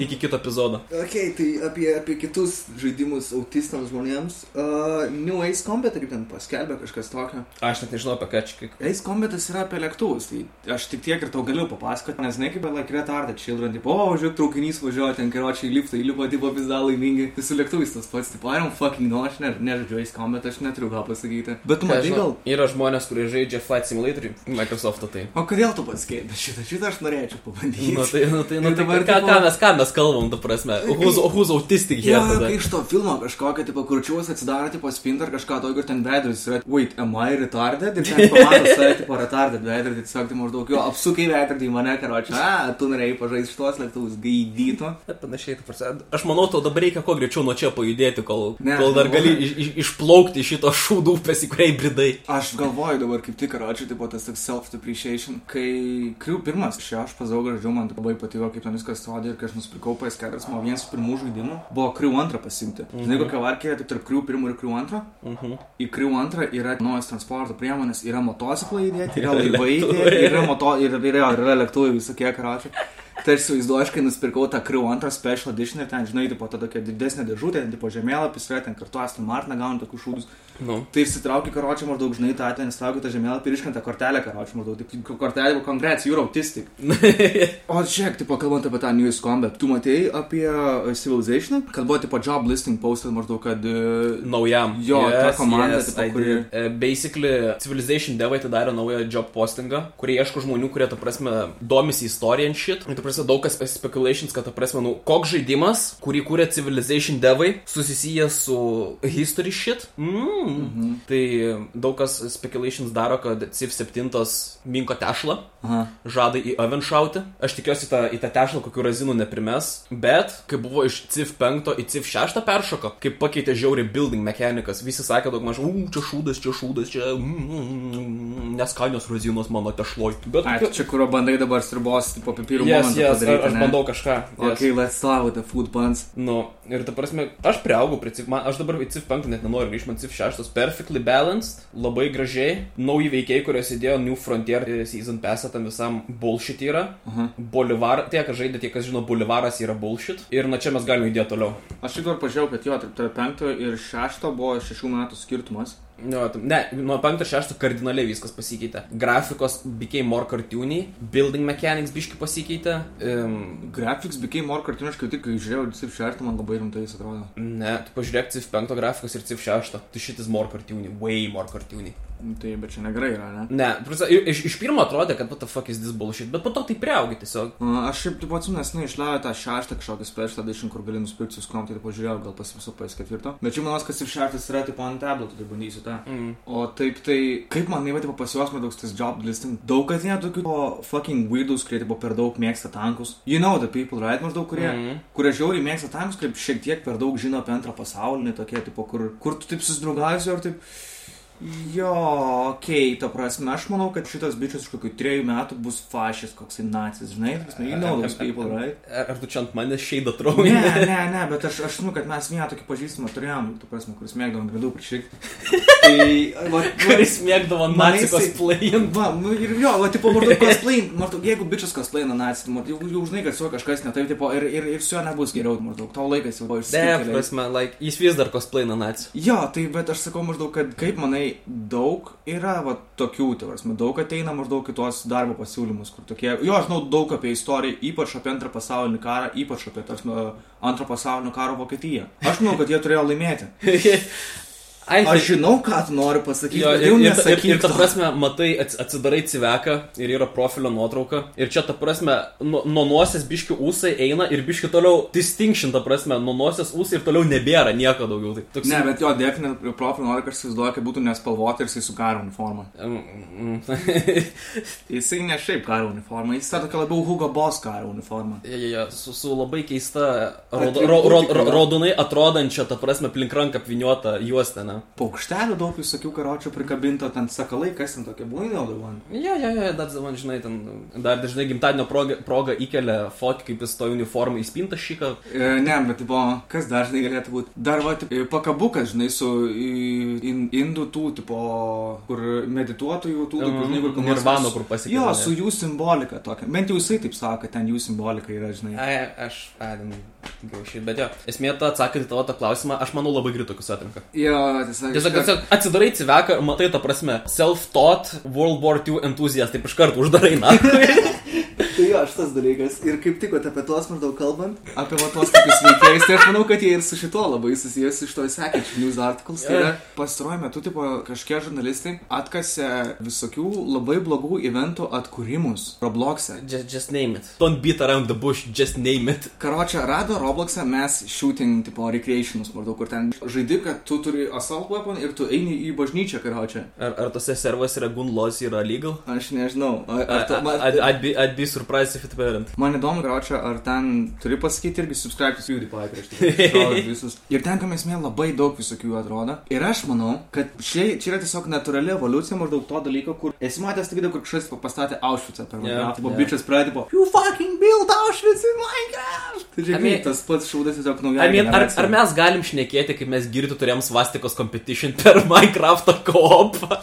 Iki kito epizodo. Ok, tai apie, apie kitus žaidimus autistams žmonėms. Uh, New Ace Combat, kaip ten paskelbė kažkas tokio. Aš net nežinau apie ką čia. Ace Combatas yra apie lėktuvus. Tai aš tik tiek ir tau galiu papasakoti, nes žinai, kaip like retarded children, tipo, o, žiūrėk, traukinys važiuoja ten, karočiai, lipta, įlipo, tipo, pizda laimingi. Tai su lėktuvais tas pats, tipo, I don't fucking know, aš ne, nežaidžiu Ace bet aš neturiu ką pasakyti. Bet tu matai gal... Yra žmonės, kurie žaidžia Flight Simulator, Microsoft tai. O kodėl tu pasakėjai šitą? Šitą aš norėčiau pabandyti. Nu, tai, nu, tai, nu, tai, ką, ką, mes, ką mes kalbam, tu prasme? Who's, who's autistic here? Ja, kai iš to filmo kažkokio, tipo, kurčiuos atsidaro, tipo, spinta ar kažką, to, ir ten veidrodis yra, wait, am I retarded? Ir ten pamato save, tipo, retarded veidrodį, tiesiog, tai maždaug jo, apsukai veidrodį į mane, karočią, tu norėjai pažaisti šitos lėktuvus, gaidyto. Panašiai, tu prasme. Aš manau, tau dabar reikia kuo greičiau nuo čia pajudėti, kol, ne, kol dar gali iš, iš, išplaukti iš šito šūdų upės, į kurią įbridai. Aš galvoju dabar kaip tik, karočią, tipo, tas toks self-depreciation, kai kriu pirmas, šio aš pazaugą žodžiu, man labai patiko, kaip ten viskas atrodė ir kai aš nusipirkau PS4, man vienas pirmų žaidimų buvo kriu antrą pasimti. Mhm. Žinai, kokia varkė, tai tarp kriu pirmų ir kriu antrą. Mhm. Į kriu antrą yra naujas transporto priemonės, yra motociklai įdėti, yra laivai įdėti, yra, moto, yra, yra, yra lėktuvai visokie, karočią. Tai aš įsivaizduoju, kai nusipirkau tą Crew antrą Special Edition ir ten, žinai, tipo, ta tokia didesnė dėžutė, tipo žemėlapis, yra ten kartu Aston Martin gauni tokius šūdus. Nu. Tai išsitraukia karočią maždaug, žinai, tą ten įsitraukia tą žemėlapį ir iškrenta kortelę karočią maždaug. Taip, kortelė, congrats, you're autistic. o žiūrėk, tipo, kalbant apie tą News Combat, tu matėjai apie uh, Civilization, kad buvo, tipo, job listing posted maždaug, kad... Uh, Naujam. Jo, yes, ta komanda, yes, tipo, kuri... Uh, basically, Civilization devai atidarė naują job postingą, kurie ieško žmonių, kurie, ta prasme, domisi istoriją. Ir, ta prasme, daug kas speculations, kad, ta prasme, nu, koks žaidimas, kurį kūrė Civilization devai, susijęs su history shit. Mm, Mhm. Tai daug kas speculations daro, kad CIF 7 minko tešlą, Aha. žada į oven šauti. Aš tikiuosi tą, į tą tešlą kokių razinų neprimes, bet kai buvo iš CIF 5 į CIF 6 peršoko, kai pakeitė žiauriai building mechanikas, visi sakė daug maž, u, čia šūdas, čia šūdas, čia mm, mm, mm, neskanios razinos mano tešloj. Bet Ai, čia kur bandai dabar stribos, tipo pipirų yes, yes, padaryti. Aš, aš bandau kažką. Yes. Ok, let's start with the food buns. Nu, ir ta prasme, aš prieaugau prie CIF, man, aš dabar į CIF 5 net nenoriu grįžti, man CIF 6 šeštas perfectly balanced, labai gražiai, nauji veikiai, kuriuos įdėjo New Frontier season pass tam visam bullshit yra. Uh -huh. Bolivar, tie, kas žaidė, tie, kas žino, Bolivaras yra bullshit. Ir nuo čia mes galime judėti toliau. Aš tik dar pažiūrėjau, kad jo, tarp penkto ir šešto buvo šešių metų skirtumas. Jo, ne, nuo 5-6 kardinaliai viskas pasikeitė. Grafikos became more cartoony, building mechanics biški pasikeitė. Um, Graphics became more cartoony, aš kaip tik žiūrėjau CIF 6, man labai rimtai jis atrodo. Ne, tu pažiūrėk CIF 5 grafikos ir CIF 6, tai šitas more cartoony, way more cartoony. Tai, bet čia negerai yra, ne? Ne, prasa, iš, iš pirmo atrodė, kad what the fuck is this bullshit, bet po to tai priaugi tiesiog. Aš šiaip, taip atsimenu, nesnai išleido tą šeštą kažkokį special edition, kur gali nusipirkti su skrom, tai pažiūrėjau, gal pas visų pas ketvirto. Bet čia manas, kas ir šeštas yra, tipo ant tabletų, tai bandysiu tą. Mm. O taip, tai kaip man, ne, tipo pas juos man toks tas job listing. Daug ne tokių o, fucking weirdos, kurie tipo per daug mėgsta tankus. You know the people, right? Maždaug, kurie, mm. kurie žiauriai mėgsta tankus, kaip šiek tiek per daug žino apie antrą pasaulinį, tokie, tipo, kur, kur tu taip susidraugausi ar taip Jo, okei, okay, ta prasme, aš manau, kad šitas bičias iš kokių trejų metų bus fašis, koks nacis, žinai, you know those people, right? Ar, tu čia ant manęs šeidą trauki? Ne, ne, ne, bet aš, aš žinau, kad mes vieną tokį pažįstamą turėjom, tu prasme, kuris mėgdavo ant grindų prišikti. Tai, va, kuris mėgdavo naci cosplaying. Va, nu ir jo, va, tipo, maždaug cosplaying, maždaug, jeigu bičias cosplaying naci, jau, jau žinai, kad su kažkas ne taip, tipo, ir, ir, ir su juo nebus geriau, maždaug, tau laikas jau buvo išsiskirti. Ne, prasme, like, jis vis dar cosplaying naci. Jo, tai, bet aš sakau maždaug, kad kaip manai, daug yra va, tokių, tai prasme, daug ateina maždaug kitos darbo pasiūlymus, kur tokie, jo, aš žinau daug apie istoriją, ypač apie antrą pasaulinį karą, ypač apie, tarsi, antrą pasaulinio karo Vokietiją. Aš manau, kad jie turėjo laimėti. Ai, tai... Aš žinau, ką tu nori pasakyti. Jo, ir, ir, ir, ir ta prasme, matai, atsidarai civeką ir yra profilio nuotrauka. Ir čia ta prasme, nuo nu nosies biški ūsai eina ir biški toliau distinction, ta prasme, nuo nosies ūsai ir toliau nebėra nieko daugiau. Tai toks... Ne, bet jo, definit profilio nuotrauka, aš įsivaizduoju, kad būtų nespalvota ir jisai su karo uniforma. jisai ne šiaip karo uniforma, jis tokia labiau Hugo Boss karo uniforma. Ja, ja, ja, su, su labai keista, raudonai atrodančia, ta prasme, plink ranką apviniota juostena ne? Paukštelių daug visokių karočių prikabinto, ten sakalai, kas ten tokie būna, jau dabar. Ja, ja, ja, dar man, žinai, ten dar dažnai gimtadienio proga, proga įkelia fotį, kaip jis to uniformą įspinta šyką. E, ne, bet tipo, kas dažnai galėtų būti? Dar va, tipo, pakabukas, žinai, su in, indų tų, tipo, kur medituotojų, tų, kur, žinai, kur Nirvano, kur pasikeitė. Jo, su jų simbolika tokia. Bent jau jisai taip sako, ten jų simbolika yra, žinai. Ai, aš, ai, gaušiai, bet jo, esmė ta atsakyti tavo tą klausimą, aš manau labai gritokius atrinka. Jo, tiesiog. Tiesiog, tiesiog atsidarai civeką ir matai, ta prasme, self-taught World War II enthusiast, taip iš karto uždarai, na. karštas dalykas. Ir kaip tik apie tuos maždaug kalbant, apie va tuos tokius veikėjus, tai aš manau, kad jie ir su šituo labai susijęs iš to sekančių news articles. Tai yra pastaruoju metu, tipo, kažkiek žurnalistai atkasė visokių labai blogų eventų atkūrimus Roblox'e. Just, just name it. Don't beat around the bush, just name it. Karočią rado Roblox'e mes shooting, tipo, recreationus maždaug, kur ten žaidi, kad tu turi assault weapon ir tu eini į bažnyčią, karočią. Ar, ar tose servas yra gun laws yra legal? Aš nežinau. Ar, ar tu, man, I'd, I'd, be, I'd be surprised if it weren't. man įdomu, karočią, ar ten turi pasakyti irgi subscribe to PewDiePie prieš tai. Visus. Ir ten, kam esmė, labai daug visokių atrodo. Ir aš manau, kad čia, čia yra tiesiog natūrali evoliucija maždaug to dalyko, kur esi matęs tik video, kur kažkas pastatė Auschwitzą per Yeah, Minecraft, yeah, bičias pradėjo, po, you fucking build Auschwitz in Minecraft. Tai I žiūrėk, mean- tas pats šaudas tiesiog nauja. I mean, ar, ar mes galim šnekėti, kaip mes girdi turėjom svastikos competition per Minecraft koopą?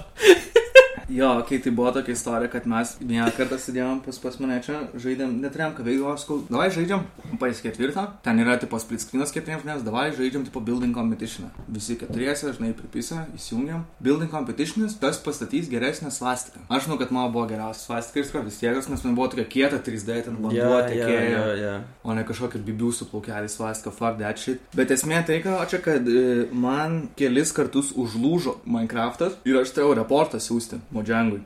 Jo, kai tai buvo tokia istorija, kad mes vieną kartą sėdėjom pas, pas mane čia, žaidėm, neturėjom ką veikti, aš sakau, davai žaidžiam, paės ketvirtą, ten yra tipo split screenas keturiems žmonėms, davai žaidžiam tipo building competition. Visi keturiese, žinai, pripisa, įsijungiam. Building competitionas, kas pastatys geresnę svastiką. Aš žinau, kad mano buvo geriausias svastika ir skra vis tiek, nes man buvo tokia kieta 3D, ten vanduo tekėjo. yeah. O ne kažkokia bibių su plaukeliais svastika, fuck that shit. Bet esmė tai, ką čia, kad e, man kelis kartus užlūžo Minecraftas ir aš turėjau reportą siūsti Mojangui.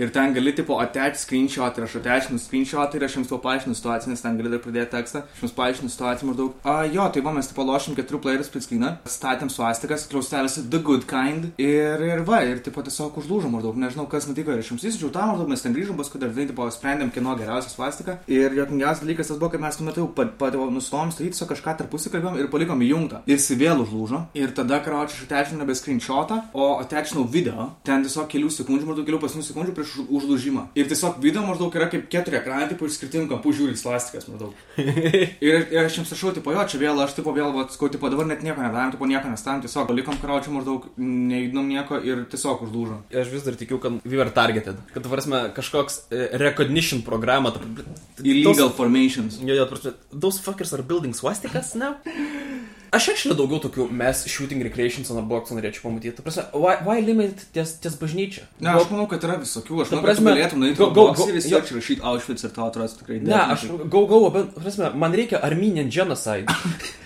Ir ten gali, tipo, attach screenshot ir aš attachinu screenshot ir aš jums paaiškinu situaciją, nes ten gali dar pridėti tekstą. Aš jums paaiškinu situaciją maždaug. A, jo, tai va, mes, tipo, lošim keturių playerių split screeną, statėm svastikas, klaustelis The Good Kind ir, ir va, ir, tipo, tiesiog užlūžo maždaug. Nežinau, kas nutiko ir aš jums įsičiau tą maždaug, mes ten grįžom, paskui dar, žinai, tipo, sprendėm, kieno geriausia svastika. Ir jokingiausias dalykas tas buvo, kad mes tuo metu pat, pat, nustom statyti, tiesiog kažką tarpusį kalbėjom ir palikom įjungtą. Ir jis vėl užlūžo. Ir tada, karočiui, aš attachinau nebe screenshotą, o attachinau video. Ten tiesiog kelių sekundžių, maždaug kelių pasinių sekundžių prieš už- užlūžimą. Ir tiesiog video maždaug yra kaip keturi ekranai, tipo iš skirtingų kampų žiūri į plastikas maždaug. ir, ir aš jums sašau, tipo, jo, čia vėl, aš tipo vėl, va, skau, tipo, dabar net nieko nedarėm, tipo, nieko nestavėm, tiesiog palikom karočiui maždaug, neįdom nieko ir tiesiog užlūžo. Aš vis dar tikiu, kad we were targeted. Kad, prasme, kažkoks e, recognition programa. ta- Illegal formations. Jo, jo, prasme, those fuckers are building swastikas now? Aš actually daugiau tokių mes shooting recreations on a box norėčiau pamatyti. Ta prasme, why, why limit ties, ties bažnyčia? Ne, aš manau, kad yra visokių, aš manau, kad prasme, galėtum nueiti go- go- ir vis tiek rašyti Auschwitz ir to atrodo tikrai Ne, aš go, go, bet, prasme, man reikia Armenian genocide.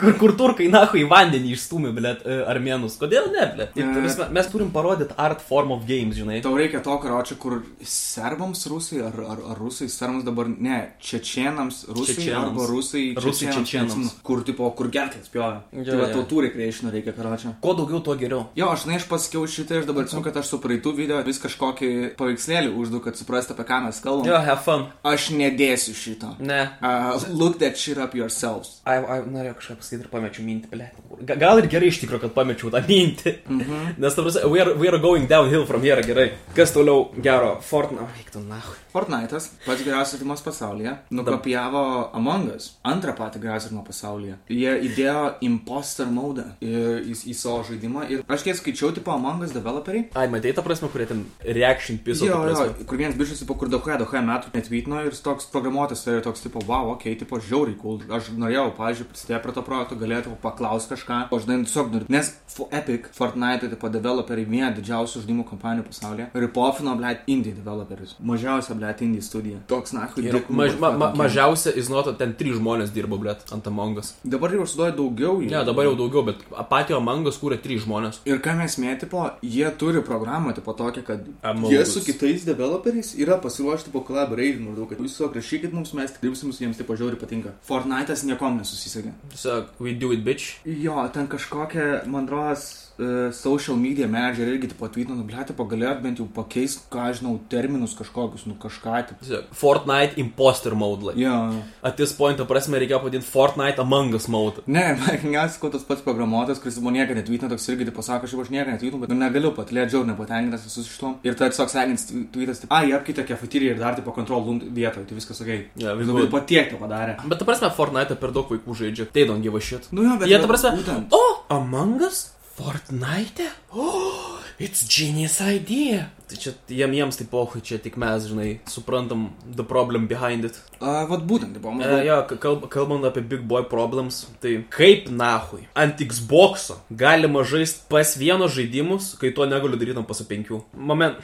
kur, kur, turkai, na, į vandenį išstumė, blėt, e, armenus. Kodėl ne, blėt? Ir, ta prasme, mes turim parodyti art form of games, žinai. Tau reikia to karočią, kur serbams rusai ar, ar, ar rusai serbams dabar, ne, čečienams rusai Čečėnams. arba rusai čečėnams. neatsimenu, Kur tipo, kur gerklės pjovė. Jo, Tai va, tautų recreation reikia karočią. Kuo daugiau, tuo geriau. Jo, aš, na, aš pasakiau šitą ir dabar atsimenu, kad aš su praeitų video vis kažkokį paveikslėlį uždu, kad suprastų, apie ką mes kalbam. Jo, have fun. Aš nedėsiu šito. Ne. Uh, look that shit up yourselves. Ai, ai, norėjau kažką pasakyti ir pamečiau mintį, ble. Ga- Gal ir gerai iš tikrųjų, kad pamečiau tą mintį. Mhm. Nes, ta prasme, we are, we are going downhill from here, gerai. Kas toliau gero? Fortnite. Na. Fortnite'as, pats geriausias žaidimas pasaulyje, nukopijavo Among Us, antrą patį geriausią žaidimą pasaulyje. Jie įdėjo imposter mode į, į, į savo žaidimą ir aš kiek skaičiau, tipo Among Us developeriai. Ai, matai tą prasme, kurie ten reaction piso. Jo, jo, kur vienas bišas, tipo, kur daug, daug metų netvitino ir toks programuotas ir toks, tipo, wow, ok, tipo, žiauriai cool. Aš norėjau, pavyzdžiui, prisidėti prie to projekto, galėtų paklausti kažką, o žinai, tiesiog noriu. Nes F- Epic, Fortnite, tipo, developeriai, viena didžiausių žaidimų kompanijų pasaulyje, ripofino, blėt, indie developerius. Mažiausia, blėt, indie studija. Toks, na, Ir maž, ma, ma, mažiausia iznuoto ten trys žmonės dirbo, blėt, ant amangas. Dabar jau užsiduoja daugiau. Ne, dabar jau daugiau, bet patį amangas kūrė trys žmonės. Ir ką mes mėtypo, jie turi programą, tipo tokią, kad Among jie su kitais developeriais yra pasiruošti po collaborate, maždaug, kad jūs tiesiog rašykit mums, mes dirbsim su jiems, tipo žiauriai patinka. Fortnite'as niekom nesusisegė. Tiesiog, we do it, bitch. Jo, ten kažkokia, man rodos, uh, social media manager irgi, tipo, tweetino, nu, blėt, tipo, galėjot bent jau pakeisti, ką aš žinau, terminus kažkokius, nu, kažką. Tiesiog, Fortnite imposter mode. Like. Jo. At this point, ta prasme, reikėjo pavadinti Fortnite Among Us mode. Ne, man ko tas pats programuotojas, kuris man niekada netvitino, toks irgi, tipo, sako, aš niekada netvitinu, bet nu, negaliu pat, lėdžiau, nepatenkintas visus iš to. Ir tai tiesiog sekantis tweetas, ai, apkeitė kefeteriją ir dar, tipo, kontrol room vietoje, tai viskas sakai. Jo, Vis viskas daugiau patiekti padarė. Bet ta prasme, Fortnite per daug vaikų žaidžia. Tai don't give a shit. Nu jo, bet Jie ta prasme, būtent. o, Among Us? Fortnite? Oh, it's genius idea. Tai čia jiem, jiems tai pohui, čia tik mes, žinai, suprantam the problem behind it. A, vat būtent, tipo, E, maždaug. jo, ka- kalb, kalbant apie Big Boy Problems, tai kaip nahui ant Xbox'o galima žaisti pas vieno žaidimus, kai to negaliu daryti ant pas penkių. Moment.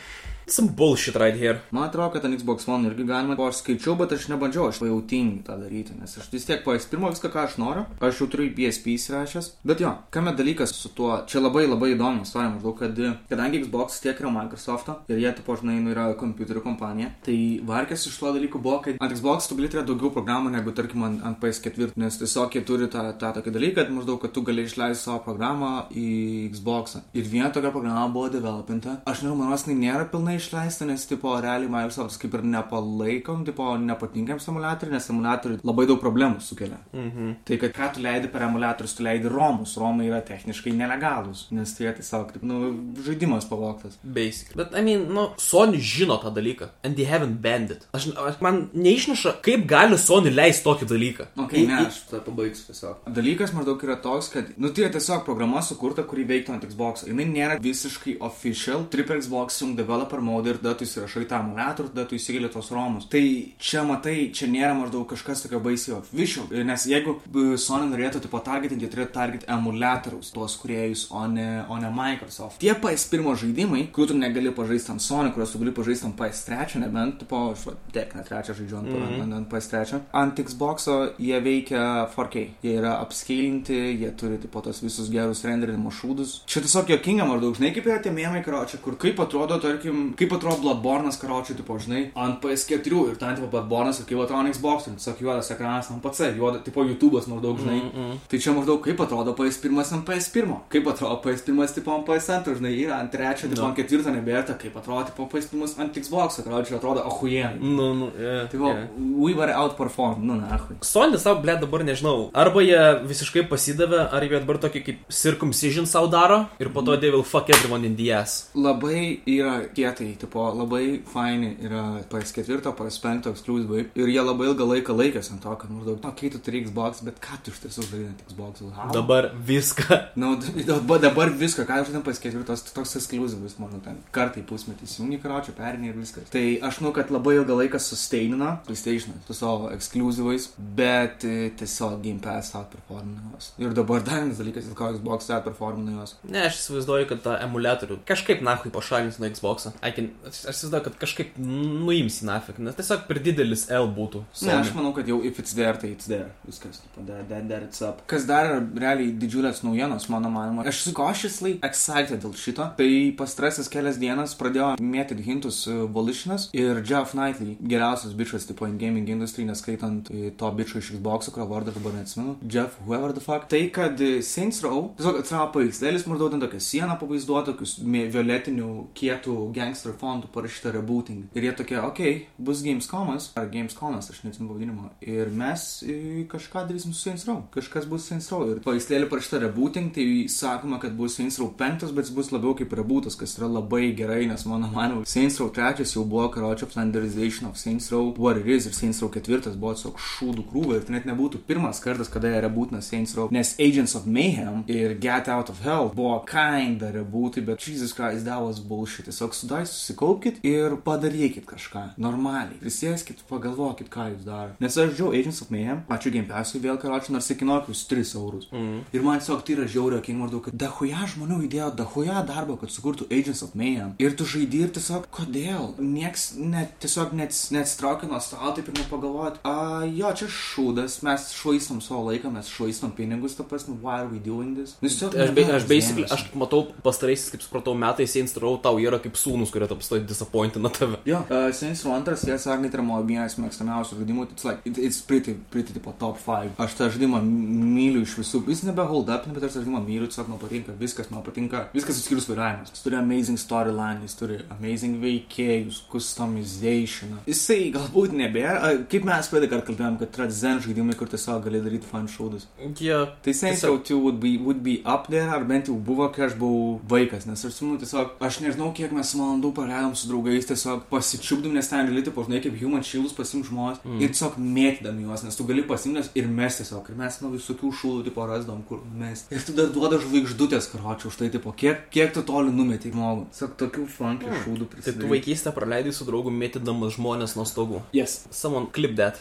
Some bullshit right here. Man atrodo, kad ant Xbox One irgi galima, o aš skaičiau, bet aš nebandžiau, aš jau tingiu tą daryti, nes aš vis tiek PS pirmo viską, ką aš noriu, aš jau turiu PSP įsirašęs. Bet jo, kame dalykas su tuo, čia labai labai įdomu istorija, maždaug, kad kadangi Xbox tiek yra Microsoft'o ir jie, tipo, žinai, nu, yra kompiuterių kompanija, tai varkės iš to dalykų buvo, kad ant Xbox tu gali turėti daugiau programų negu, tarkim, ant, ant PS4, nes tiesiog jie turi tą, tą tokį dalyką, kad maždaug, kad tu gali išleisti savo programą į Xbox. Ir viena tokia programa buvo developinta. Aš nežinau, manos jinai nėra pilnai išleista, nes, tipo, realiai Microsoft kaip ir nepalaikom, tipo, nepatinkam simuliatoriui, nes simuliatoriui labai daug problemų sukelia. Mhm. Tai, kad ką tu leidi per emulatorius, tu leidi romus. Romai yra techniškai nelegalūs, nes tai tiesiog, taip, nu, žaidimas pavoktas. Basic. Bet, I mean, nu, Sony žino tą dalyką. And they haven't banned it. Aš, aš man neišneša, kaip gali Sony leisti tokį dalyką. Okay, I- ne, aš tada pabaigsiu tiesiog. Dalykas maždaug yra toks, kad, nu, tai yra tiesiog programa sukurta, kuri veiktų ant Xbox. Jis nėra visiškai official. Turi per Xbox jung developer mode ir tada tu įsirašai tą emulatorių, tada tu įsigili tos romus. Tai čia matai, čia nėra maždaug kažkas tokio baisiai official. Nes jeigu e, Sony norėtų tipo targetinti, jie turėtų target emulatorius, tuos kuriejus, o ne, o ne Microsoft. Tie PS1 žaidimai, kurių tu negali pažaisti ant Sony, kuriuos tu gali pažaisti ant PS3, nebent, tipo, aš tiek net trečią žaidžiu ant, mm -hmm. ant, ant PS3. Ant Xbox'o jie veikia 4K. Jie yra upscalinti, jie turi, tipo, tos visus gerus renderinimo šūdus. Čia tiesiog jokinga maždaug, žinai, kaip yra tie mėmai karočią, kur kaip atrodo, tarkim, kaip atrodo Bloodborne'as karočią, tipo, žinai, ant PS4 ir ten, tipo, Bloodborne'as ir kaip atrodo ant Xbox, ir tiesiog juodas ekranas ant PC, juodas, tipo, YouTube'as maždaug, žinai. Mm -mm. Tai čia maždaug kaip atrodo PS1 ant PS1, kaip atrodo PS1 tipo ant PS2, žinai, yra ant trečio, tipo, No. ant ketvirto nebėra, kaip atrodo, tipo, PS1 ant Xbox, karočią, atrodo, ahujen. Nu, nu, yeah, Tipo, yeah. we were outperformed, nu, nahui. Sony savo, ble, dabar nežinau. Arba jie visiškai pasidavė, ar jie dabar tokį kaip circumcision savo daro ir po to they will fuck everyone in the ass. Labai yra kietai, tipo, labai faini yra PS4, PS5 ekskluzyvai ir jie labai ilgą laiką laikėsi ant to, kad maždaug, na, kai tu turi Xbox, bet ką tu iš tiesų žaidži ant Xbox? How? Dabar viską. Na, nu, dabar, dabar viską, ką aš žinau PS4, tos, toks ekskluzyvus, manau, ten kartai pusmetį įsijungi karočią, perinė ir viskas. Tai aš manau, kad labai ilgą laiką susteinino PlayStation su savo ekskluzyvais, bet e, tiesiog Game Pass outperformino juos. Ir dabar dar vienas dalykas, dėl ko Xbox outperformino juos. Ne, aš įsivaizduoju, kad tą emulatorių kažkaip nahui pašalins nuo Xbox. Can, aš, aš įsivaizduoju, kad kažkaip nuims į nafik, nes tiesiog per didelis L būtų. Ne, aš manau, kad jau if it's there, tai it's there. Viskas, that, that, that it's up. Kas dar yra realiai didžiulės naujienos, mano manimo. Aš cautiously excited dėl šito. Tai pastrasis kelias dienas pradėjo mėtyti hintus uh, Volitionas ir Jeff Knightley, geriausias bičias, tipo, in gaming industry, neskaitant uh, to bičio iš Xbox, kurio vardą dabar neatsimenu. Jeff, whoever the fuck. Tai, kad uh, Saints Row, tiesiog atsirado paveikslėlis, maždaug ten tokią sieną pavaizduotą, tokius violetinių kietų gangster fondų parašyta rebooting. Ir jie tokie, okei, okay, bus Gamescomas, ar Gamescomas, aš neatsimenu pavadinimo. Ir mes e, kažką darysim su Saints Row. Kažkas bus Saints Row. Ir paveikslėlį parašyta rebooting, tai sakoma, kad bus Saints Row 5, bet jis bus labiau kaip rebootas, kas yra labai gerai, nes mano manimo, Saints Row 3 jau buvo karočio standardization of Saints Row What It Is ir Saints Row 4 buvo tiesiog šūdų krūva ir tai net nebūtų pirmas kartas, kada jie rebootina Saints Row, nes Agents of Mayhem ir Get Out of Hell buvo kinda rebootai, bet Jesus Christ, that was bullshit. Tiesiog sudai susikaupkit ir padarykit kažką normaliai. Prisėskit, pagalvokit, ką jūs darote. Nes aš žiau Agents of Mayhem, ačiū Game Passui vėl karočiui, nors įkinokius 3 eurus. Mm. Ir man tiesiog tai yra žiaurio, kai maždaug, kad dahuja žmonių įdėjo dahuja darbo, kad sukurtų Agents of Mayhem. Ir tu žaidži ir tiesiog, kodėl? Niekas net, tiesiog net, net straukia nuo stalo, taip ir nepagalvojot, a, jo, čia šūdas, mes švaistom savo laiką, mes švaistom pinigus, ta prasme, why are we doing this? Nu, tiesiog Aš, be, aš basically, aš matau pastaraisiais, kaip supratau, metais Saints Row tau yra kaip sūnus, kurie tapstoja disappointina tave. Jo, uh, Saints Row 2, tiesą sakant, yra mano vienas mėgstamiausių žaidimų. It's like, it, it's pretty, pretty tipo top 5. Aš tą žaidimą myliu iš visų. Jis nebe hold up, bet aš tą žaidimą myliu, tiesiog man patinka, viskas man patinka. Viskas išskyrus vairavimas. Jis turi amazing storyline, jis turi amazing veikėjus, customization. Jisai galbūt nebėra, kaip mes praeitą kartą kalbėjom, kad yra zen žaidimai, kur tiesiog gali daryti fan šaudus. Jie. Tai Saints Row 2 would be, would be up there, ar bent jau buvo, kai aš buvau vaikas, nes aš simenu tiesiog, aš nežinau, kiek mes valandų praleidom su draugais, tiesiog pasičiupdum, nes ten gali, tipo, žinai, kaip human shieldus pasim žmonės mm. ir tiesiog mėtydami juos, nes tu gali pasimtis ir mes tiesiog, ir mes nuo visokių šūdų, tipo, rasdom, kur mes. Ir tu dar duoda žvaigždutės, karočiui, už tai, tipo, kiek, kiek tu toli numetei žmogų. Tiesiog tokių funky mm. šūdų Tai prisidėjo. tu vaikystę praleidai su draugu mėtydamas žmonės nuo stogų. Yes. Someone clip that.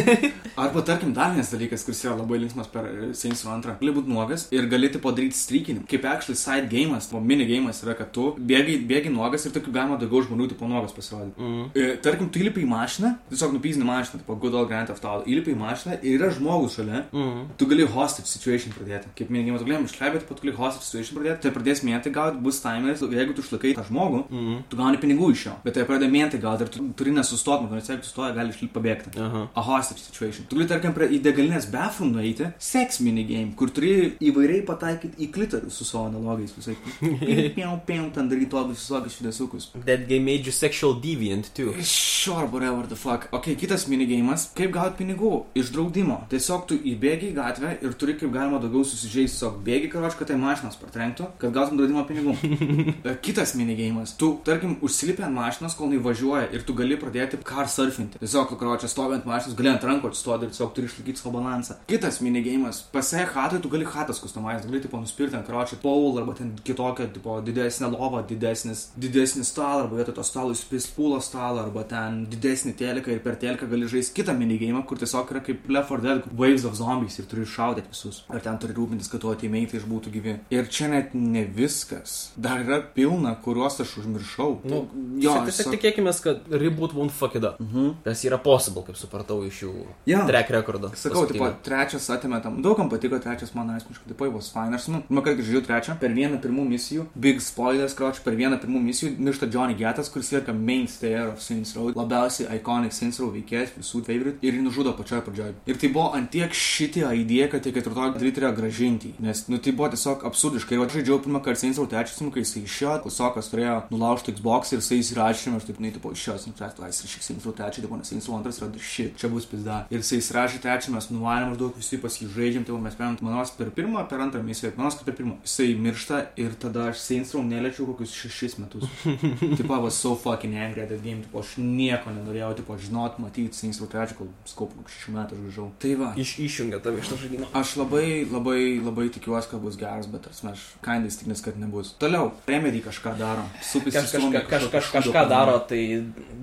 Arba tarkim dar vienas dalykas, kuris yra labai linksmas per e, Saints Row 2. Gali būti nuogas ir gali tipo daryti streakinį. Kaip actually side game'as, o mini game'as yra, kad tu bėgi, bėgi nuogas ir tu kaip galima daugiau žmonių tipo nuogas pasirodyti. Mm. E, tarkim, tu įlipi į mašiną, tiesiog nupyzni mašiną, tipo Good Old Grand Theft Auto, įlipi į mašiną ir yra žmogus šalia, Mm. tu gali hostage situation pradėti. Kaip minėjau, tu gali išleibėti, pat tu gali hostage situation pradėti, tai pradės mėnti gauti, bus timeris, jeigu tu išlaikai tą žmogų, Mm. tu gauni pinigų iš jo, bet tai pradeda mėti gauti ir tu turi nesustoti, nes jeigu tu stoji, gali išlipti pabėgti. Aha. A hostage situation. Tu gali, tarkim, prie į degalinės bathroom nueiti, sex minigame, kur turi įvairiai pataikyti į klitorių su savo analogais, visai. Piau, piau, ten daryti tokius visokius šviesiukus. That game made you sexual deviant too. Sure, whatever the fuck. Ok, kitas minigamas. Kaip gauti pinigų? Iš draudimo. Tiesiog tu įbėgi į gatvę ir turi kaip galima daugiau susižeisti. Tiesiog bėgi karoč, kad tai mašinas partrenktų, kad gautum draudimo pinigų. E, kitas minigamas. Tu, tarkim, užsilipi ant mašinos, kol jinai važiuoja ir tu gali pradėti car surfinti. Tiesiog, karoč, stovi ant mašinos, gali ant rankų atstoti ir tiesiog turi išlaikyti savo balansą. Kitas minigamas. Pasai hatai, tu gali hatas kustomizuoti, gali, tipo, nuspirti ant karoč, paul arba ten kitokią, tipo, didesnę lovą, didesnis, didesnį stalą, arba vietoj to stalo įspės pūlo stalą, arba ten didesnį teleką ir per teleką gali žaisti kitą minigamą, kur tiesiog yra kaip Left 4 Dead, Waves of Zombies ir turi šaudyti visus. Ir ten turi rūpintis, kad tuo teimeitai išbūtų gyvi. Ir čia net ne viskas. Dar yra pilna, kuriuos aš užmiršau. Nu, jo, Tiesiog tiesiog... tikėkime, kad reboot won't fuck it up. Mhm. Tas yra possible, kaip supratau iš jų Jo. track rekordo. Sakau, tipo, trečias atėmė tam. Daugam patiko trečias, man asmeniškai, taip pat bus fine. Aš, nu, man kai žiūrėjau trečią, per vieną pirmų misijų, big spoilers, kroč, per vieną pirmų misijų miršta Johnny Getas, kuris yra mainstayer of Saints Row, labiausiai iconic Saints Row veikėjas, visų favorite, ir jį nužudo pačioje pradžioje. Ir tai buvo antiek šitį idėją, kad tie ketvirtoji dalykai turėjo gražinti. Nes, nu, tai buvo tiesiog absurdiškai. Ir aš žaidžiau pirmą kartą Saints Row trečias, kai jisai išėjo, klasiokas turėjo nulaužti Xbox ir jisai įsirašė, aš taip, na, tipo, išėjęs, nu, trečias, laisvas, šis Saints Row trečias, tipo, nes Saints Row antras yra shit, čia bus pizda. Ir jisai įsirašė trečią, mes nuvalėm maždaug visi pas jį žaidžiam, tai mes perėmėm, manos per pirmą, per antrą misiją, manos per pirmą. Jisai miršta ir tada aš Saints Row neliečiau kokius šešis metus. tipo, I was so fucking angry at that game, tipo, aš nieko nenorėjau, tipo, žinot, matyti Saints Row trečią, kol skaupu šešių metų grįžau. Tai va. Iš, išjungia tave iš to žaidimo. Aš labai, labai, labai tikiuosi, kad bus geras, bet aš kinda įstikinęs, kad nebus. Toliau, Remedy kažką daro. Supis Kaž, kažka, kaž, kaž, kažką daro, tai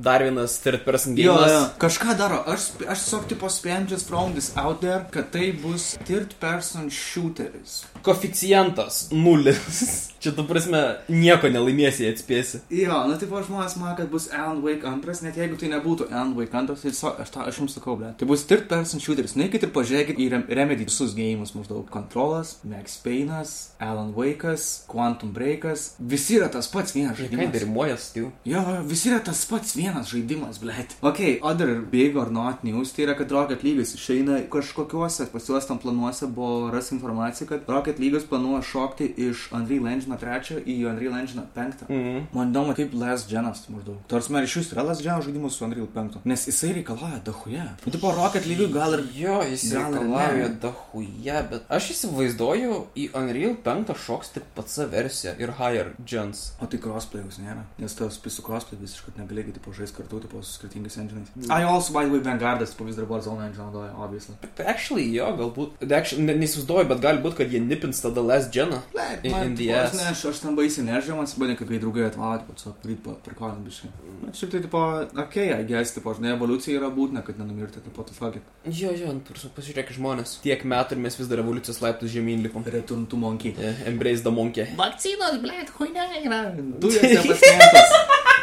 dar vienas third person Jo, game'as. jo, kažką daro. Aš, aš tiesiog tipo just from this out there, kad tai bus third person shooteris. Koficijantas nulis. Čia, tu prasme, nieko nelaimėsi, jei atspėsi. Jo, nu tipo žmonės man, kad bus Alan Wake antras, net jeigu tai nebūtų Alan Wake antras, tai so, aš, ta, aš jums sakau, ble. Tai bus third person shooteris. Nueikit ir pažiūrėkit į Rem Remedy visus gėjimus maždaug. Controlas, Max Payne'as, Alan Wake'as, Quantum Break'as. Visi yra tas pats vienas žaidimas. dirimuojas, tu? Jo, visi yra tas pats vienas žaidimas, blėt. Ok, other big or not news, tai yra, kad Rocket League išeina kažkokiuose pas juos tam planuose buvo ras informacija, kad Rocket League planuoja šokti iš Unreal Engine 3 į Unreal Engine 5. Mhm. Man įdomu, kaip Last Genas maždaug. Tarsi, man iš jūsų yra Last Genas žaidimas su Unreal 5. Nes jisai reikalauja dahuje. Nu, tipo, Rocket League gal ir... Jo, jis reikalauja ne. dahuja, bet aš įsivaizduoju į Unreal 5 šoks tik pats versiją ir Higher Gens. O tai crossplay'us nėra. Nes tas su crossplay visiškai negalėjai, tipo, žaisti kartu, tipo, su skirtingais enginais. I also, by the way, Vanguardas, dar buvo Zone Engine naudoja, obviously. Bet actually, jo, galbūt. Actually, ne, neįsivaizduoju, bet gali būti, kad jie nipins tada Last Geną. In- man, in the ass. Ne, aš, aš ten baisiai nežinau, man kad kai draugai atvalė, tipo, tiesiog ryt prikolinam biškai. Na, šiaip tai, tipo, I guess, tipo, žinai, evoliucija yra būtina, kad nenumirti, tipo, tu fuck it. Jo, jo, nu, tarsi pasižiūrėk žmonės. Tiek metų ir mes vis dar evoliucijos laiptus žemyn lipom. Return to monkey. Yeah, embrace the monkey. Vakcinos, blėt, huina yra. Dujas nepasmėtas.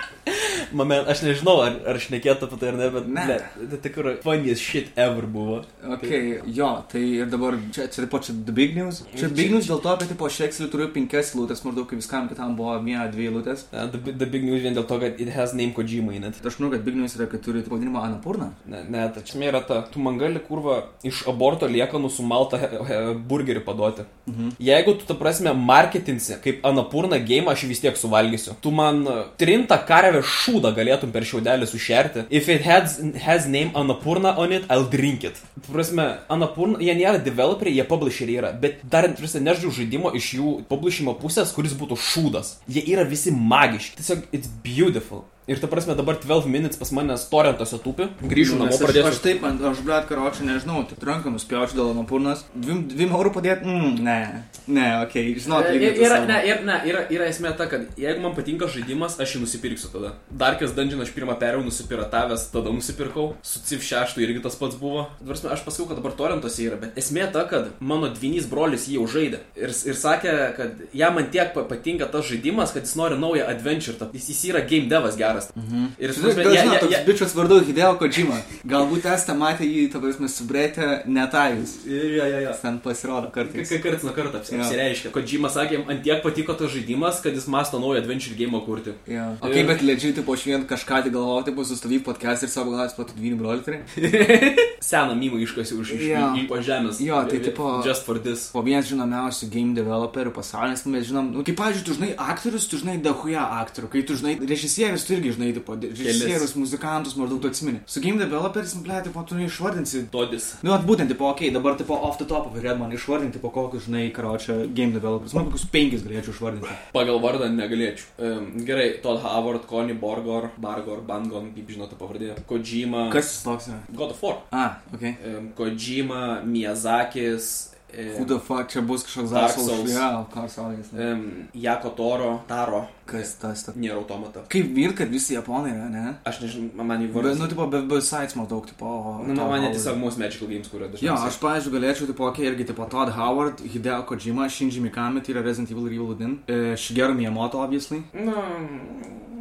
Mame, aš nežinau, ar, ar šnekėtų apie tai ar ne, bet Ne. ne. Tai tikrai funniest shit ever buvo. Ok, jo, tai ir dabar čia, čia, tipo, čia the big news. Čia big news dėl to, kad, tipo, šekselį turiu penkias lūtės, maždaug kaip viskam kitam buvo viena, dvi lūtės. Uh, the, the big news vien dėl to, kad it has name Kojima in it. Aš manau, kad big news yra, kad turi pavadinimą Anapurna. Ne, ne, ta čia yra ta, tu man gali kurva iš aborto liekanų sumaltą burgerį paduoti. Mhm. Jeigu tu, ta prasme, marketinsi kaip Anapurna game, aš jį vis tiek suvalgysiu. Tu man trintą karvę šūdą galėtum per šiaudelį sušerti. If it has, has name Anapurna on it, I'll drink it. Prasme, Anapurna, jie nėra developeriai, jie publisheriai yra, bet dar, prasme, nežinau žaidimo iš jų publishimo pusės, kuris būtų šūdas. Jie yra visi magiški. Tiesiog, it's beautiful. Ir ta prasme dabar 12 minutes pas mane torrentose tūpi. Grįžu Nu, namo, nes aš, pradėsiu. aš taip, aš blėt, karočią, nežinau, tai ranką nuspjaučiu dėl anapurnas. Dvim, dvim eurų padėti? Mm, ne, ne, okei, okay, žinot, lygiai Yra, ne, yra, ne, yra, yra esmė ta, kad jeigu man patinka žaidimas, aš jį nusipirksiu tada. Darkės Dungeon aš pirmą perėjau nusipiratavęs, tada nusipirkau. Su CIV 6 irgi tas pats buvo. Tvarsime, aš pasakiau, kad dabar torrentuose yra, bet esmė ta, kad mano dvinys brolis jį jau žaidė. Ir, ir sakė, kad jam man tiek pa- patinka tas žaidimas, kad jis nori naują adventure. Jis, jis yra game devas geras. Mhm. Ir jis gal ja, ja, toks ja, bičias vardu Hideo Kojima. Galbūt esate matę jį, ta prasme, subrėtę netavus. ja, ja, ja. Ten pasirodo kartais. Kai karts nuo karto apsireiškia. Džimas sakė, ant tiek patiko tas žaidimas, kad jis masto naują adventure game kurti. Ja. O kaip bet leidžiai, tipo, aš vien kažką tai galvojau, tipo, sustabdyti podcast ir savo galvojus, pat dvynį brolių turi. Seną mymą iškasiu už iš, iš, po žemės. Jo, tai tipo- Just for this. Po vienas žinomiausių game developerių pasaulyje, mes žinom, nu, kaip, pavyzdžiui, tu žinai aktorius, tu žinai dahuja aktorių, kai tu žinai režisierius, tu irgi žinai, tipo, režisierius, muzikantus, maždaug tu atsimeni. Su game developeris, nu, ble, tipo, tu neišvardinsi. Todis. Nu, at būtent, tipo, okei, okay, dabar, tipo, off the top of head man išvardinti, po kokius, žinai, karočią game developerius. Man kokius penkis galėčiau išvardinti. Pagal vardą negalėčiau. Um, gerai, Todd Howard, Connie Borgor, Bargor, Bangon, kaip žinote pavardė. Kojima. Kas toks yra? God of War. A, okei. Okay. Um, Kojima, Miyazakis. Who the fuck, čia bus kažkoks Dark Souls. Ja, Dark Souls. um, Jako Toro, Taro. Kas tas? ta- Nėra automata. Kaip vyr, kad visi japonai yra, ne? Aš nežinau, man jį Bet, nu, tipo, be, be sites maždaug, tipo... Nu, Todd man tiesiog mūsų Magical Games, kurio dažnai. Jo, aš, pavyzdžiui, galėčiau, tipo, okei, irgi, tipo, Todd Howard, Hideo Kojima, Shinji Mikami, tai yra Resident Evil ir Evil Within, e, Shigeru Miyamoto, obviously, Nu,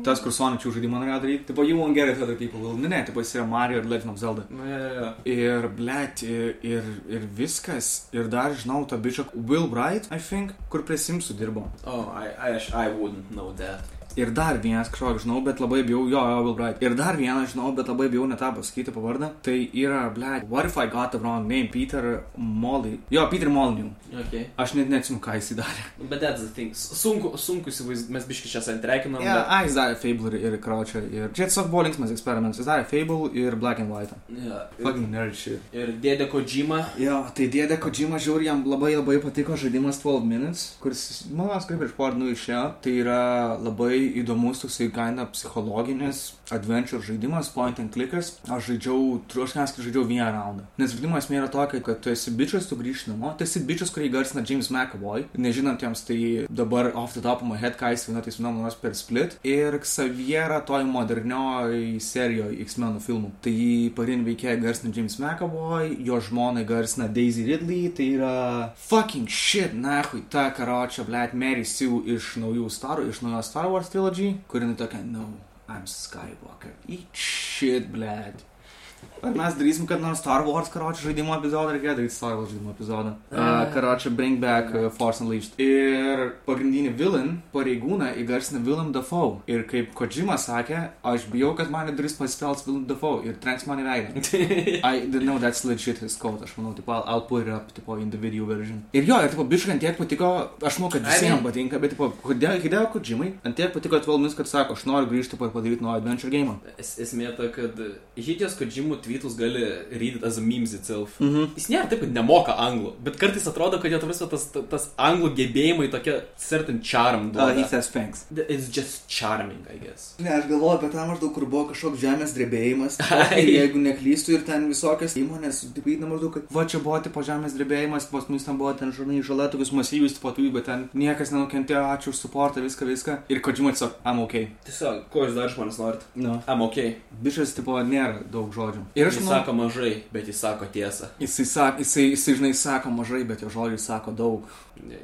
tas, kur Sonic žaidimą norėjo daryti, tipo, you won't get it other people will, ne, ne, tipo, jis yra Mario ir Legend of Zelda. nu, ja, ja, ja. Ir, blėt, ir, ir, ir viskas, ir dar žinau tą bičią Will Bright, I think, kur prie Simsų dirbo. Oh, I, I, I wouldn't know that. Ir dar vienas, kažkokį žinau, bet labai bijau, jo, jo, Will Bright. Ir dar vieną žinau, bet labai bijau netą pasakyti pavardą. Tai yra, blėt, what if I got the wrong name, Peter Molly. Jo, Peter Molyneux. Okay. Aš net neatsimenu, ką jis darė. Bet that's the thing. Sunku, sunku įsivaizduoti, mes biški čia santrekinam. Ja, a, jis darė Fable ir, Crouchą. Ir čia tiesiog buvo linksmas eksperimentas. Jis darė Fable ir Black and White. Bet... Ja. Fucking nerd shit. Ir dėdė Kojima. Jo, tai dėdė Kojima žiūri, jam labai labai patiko žaidimas 12 Minutes, kuris, manau, kaip prieš porą dienų išėjo. Tai yra labai įdomus toksai kaina psichologinis adventure žaidimas, point and clickers. Aš žaidžiau, aš neskai žaidžiau vieną raundą. Nes žaidimo esmė yra tokia, kad tu esi bičias, tu grįžti namo, tu esi bičias, kurį garsina James McAvoy. Nežinantiems, tai dabar off the top of my head, ką jis viena tais nuomonės per split. Ir Xaviera toj modernioji serijoje X-Men filmų. Tai pagrindinį veikėją garsina James McAvoy, jo žmonai garsina Daisy Ridley, tai yra fucking shit, nahui, ta karočia, blėt, Mary Sue iš naujų Star, iš naujos Star Wars trilogy, kuri tokia, no, I'm Skywalker. Eat shit, blėt. Ar mes darysim, kad nors Star Wars karočią žaidimo epizodą, reikia daryti Star Wars žaidimo epizodą. Uh, karočią Bring Back uh, Force Unleashed. Ir pagrindinį villain, pareigūną, įgarsina Willem Dafoe. Ir kaip Kojima sakė, aš bijau, kad mane duris pasitels Willem Dafoe ir trenks mane veidą. I didn't know that's legit his code. Aš manau, tipo, I'll, I'll put it up, tipo, in the video version. Ir jo, ir, tipo, biškai ant tiek patiko, aš manau, kad I visiems mean- patinka, bet, tipo, kodėl, kodėl Kojimai, ant tiek patiko 12 minutes, kad sako, aš noriu grįžti ir padaryti nuo Adventure game. Es, esmė ta, kad Hitijos Kojimų tweetus gali read it as a memes itself. Mhm. Jis nėra taip, kad nemoka anglų, bet kartais atrodo, kad jo ta prasme tas, tas anglų gebėjimai tokia certain charm Uh, he duoda. says thanks. It's just charming, I guess. Ne, aš galvoju apie tą maždaug, kur buvo kažkoks žemės drebėjimas. Ai. Ir jeigu neklystu, ir ten visokios įmonės, taip įdina maždaug, kad va čia buvo tipo žemės drebėjimas, pas mus ten buvo ten žinai žala, tokius masyvius tipo tų, bet ten niekas nenukentėjo, ačiū už suportą, viską, viską. Ir kodžiu tiesiog, I'm ok. Tiesiog, ko jūs dar iš manęs norit? Nu. I'm ok. Bišas tipo nėra daug žodžių. Ir aš Jis manau, sako mažai, bet jis sako tiesą. jisai, sak, jisai, jisai, žinai, sako mažai, bet jo žodžiai sako daug.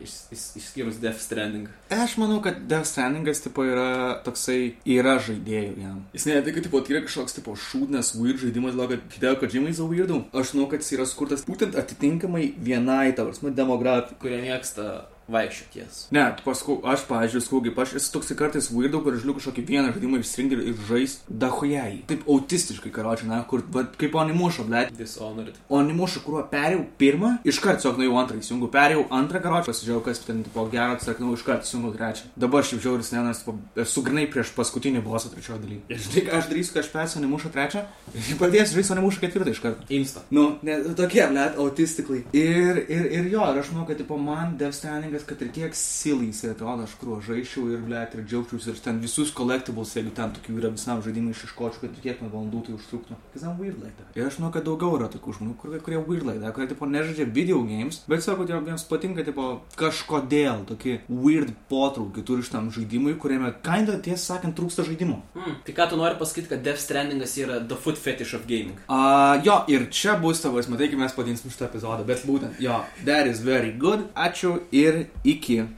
Iš, iš, išskyrus Death Stranding. Aš manau, kad Death Strandingas, tipo, yra toksai, yra žaidėjų jam. Jis ne tai, kad, tipo, tai yra kažkoks, tipo, šūdnas, weird žaidimas, dėl to, kad Hideo Kojima yra weirdu. Aš manau, kad jis yra skurtas būtent atitinkamai vienai, tavo, prasme, demografijai. kurie mėgsta vaikščioties. Ne, tu paskau, aš, pavyzdžiui, skau, kaip aš esu toksai kartais weirdo, kur aš liu kažkokį vieną žaidimą išsirinkti ir, ir žaisti dahujai. Taip autistiškai, karočią, na, kur, bet kaip animušo, blėt. Dishonored. O animušo, kuriuo perėjau pirmą, iškart tiesiog nuėjau antrą, įsijungiau, perėjau antrą karočią, pasižiūrėjau, kas ten, tipo, gero, atsakau, iškart įsijungiau trečią. Dabar šiaip žiauris, ne, nes, esu grinai prieš paskutinį bosą trečiojo dalyje. Ir žinai, ką aš darysiu, kai aš persiu animušo trečią ir pradėsiu žaisti animušo ketvirtą iš karto. Insta. Nu, ne, tokie, net, autistikly. Ir, ir, ir jo, ir aš manau, kad, tipo, man Death Stengiasi, kad ir kiek silai jisai atrodo, aš kruo žaičiau ir, ble, ir džiaugčiausi ir ten visus collectibles, jeigu ten tokių yra visam žaidimui išieškočiau, kad kiek man valandų tai užtruktų. Because I'm weird like that. Ir aš žinau, kad daugiau yra tokių žmonių, kurie, kurie weird like that, kurie, tipo, nežaidžia video games, bet sako, kad jiems patinka, tipo, kažkodėl tokį weird potraukį turi šitam žaidimui, kuriame, kinda, tiesą sakant, trūksta žaidimo. Hmm. Tai ką tu nori pasakyti, kad Death Strandingas yra the foot fetish of gaming? Uh, jo, ir čia bus tavo, matai, kaip mes padinsim šitą epizodą, bet būtent, jo, that is very good, ačiū ir iki.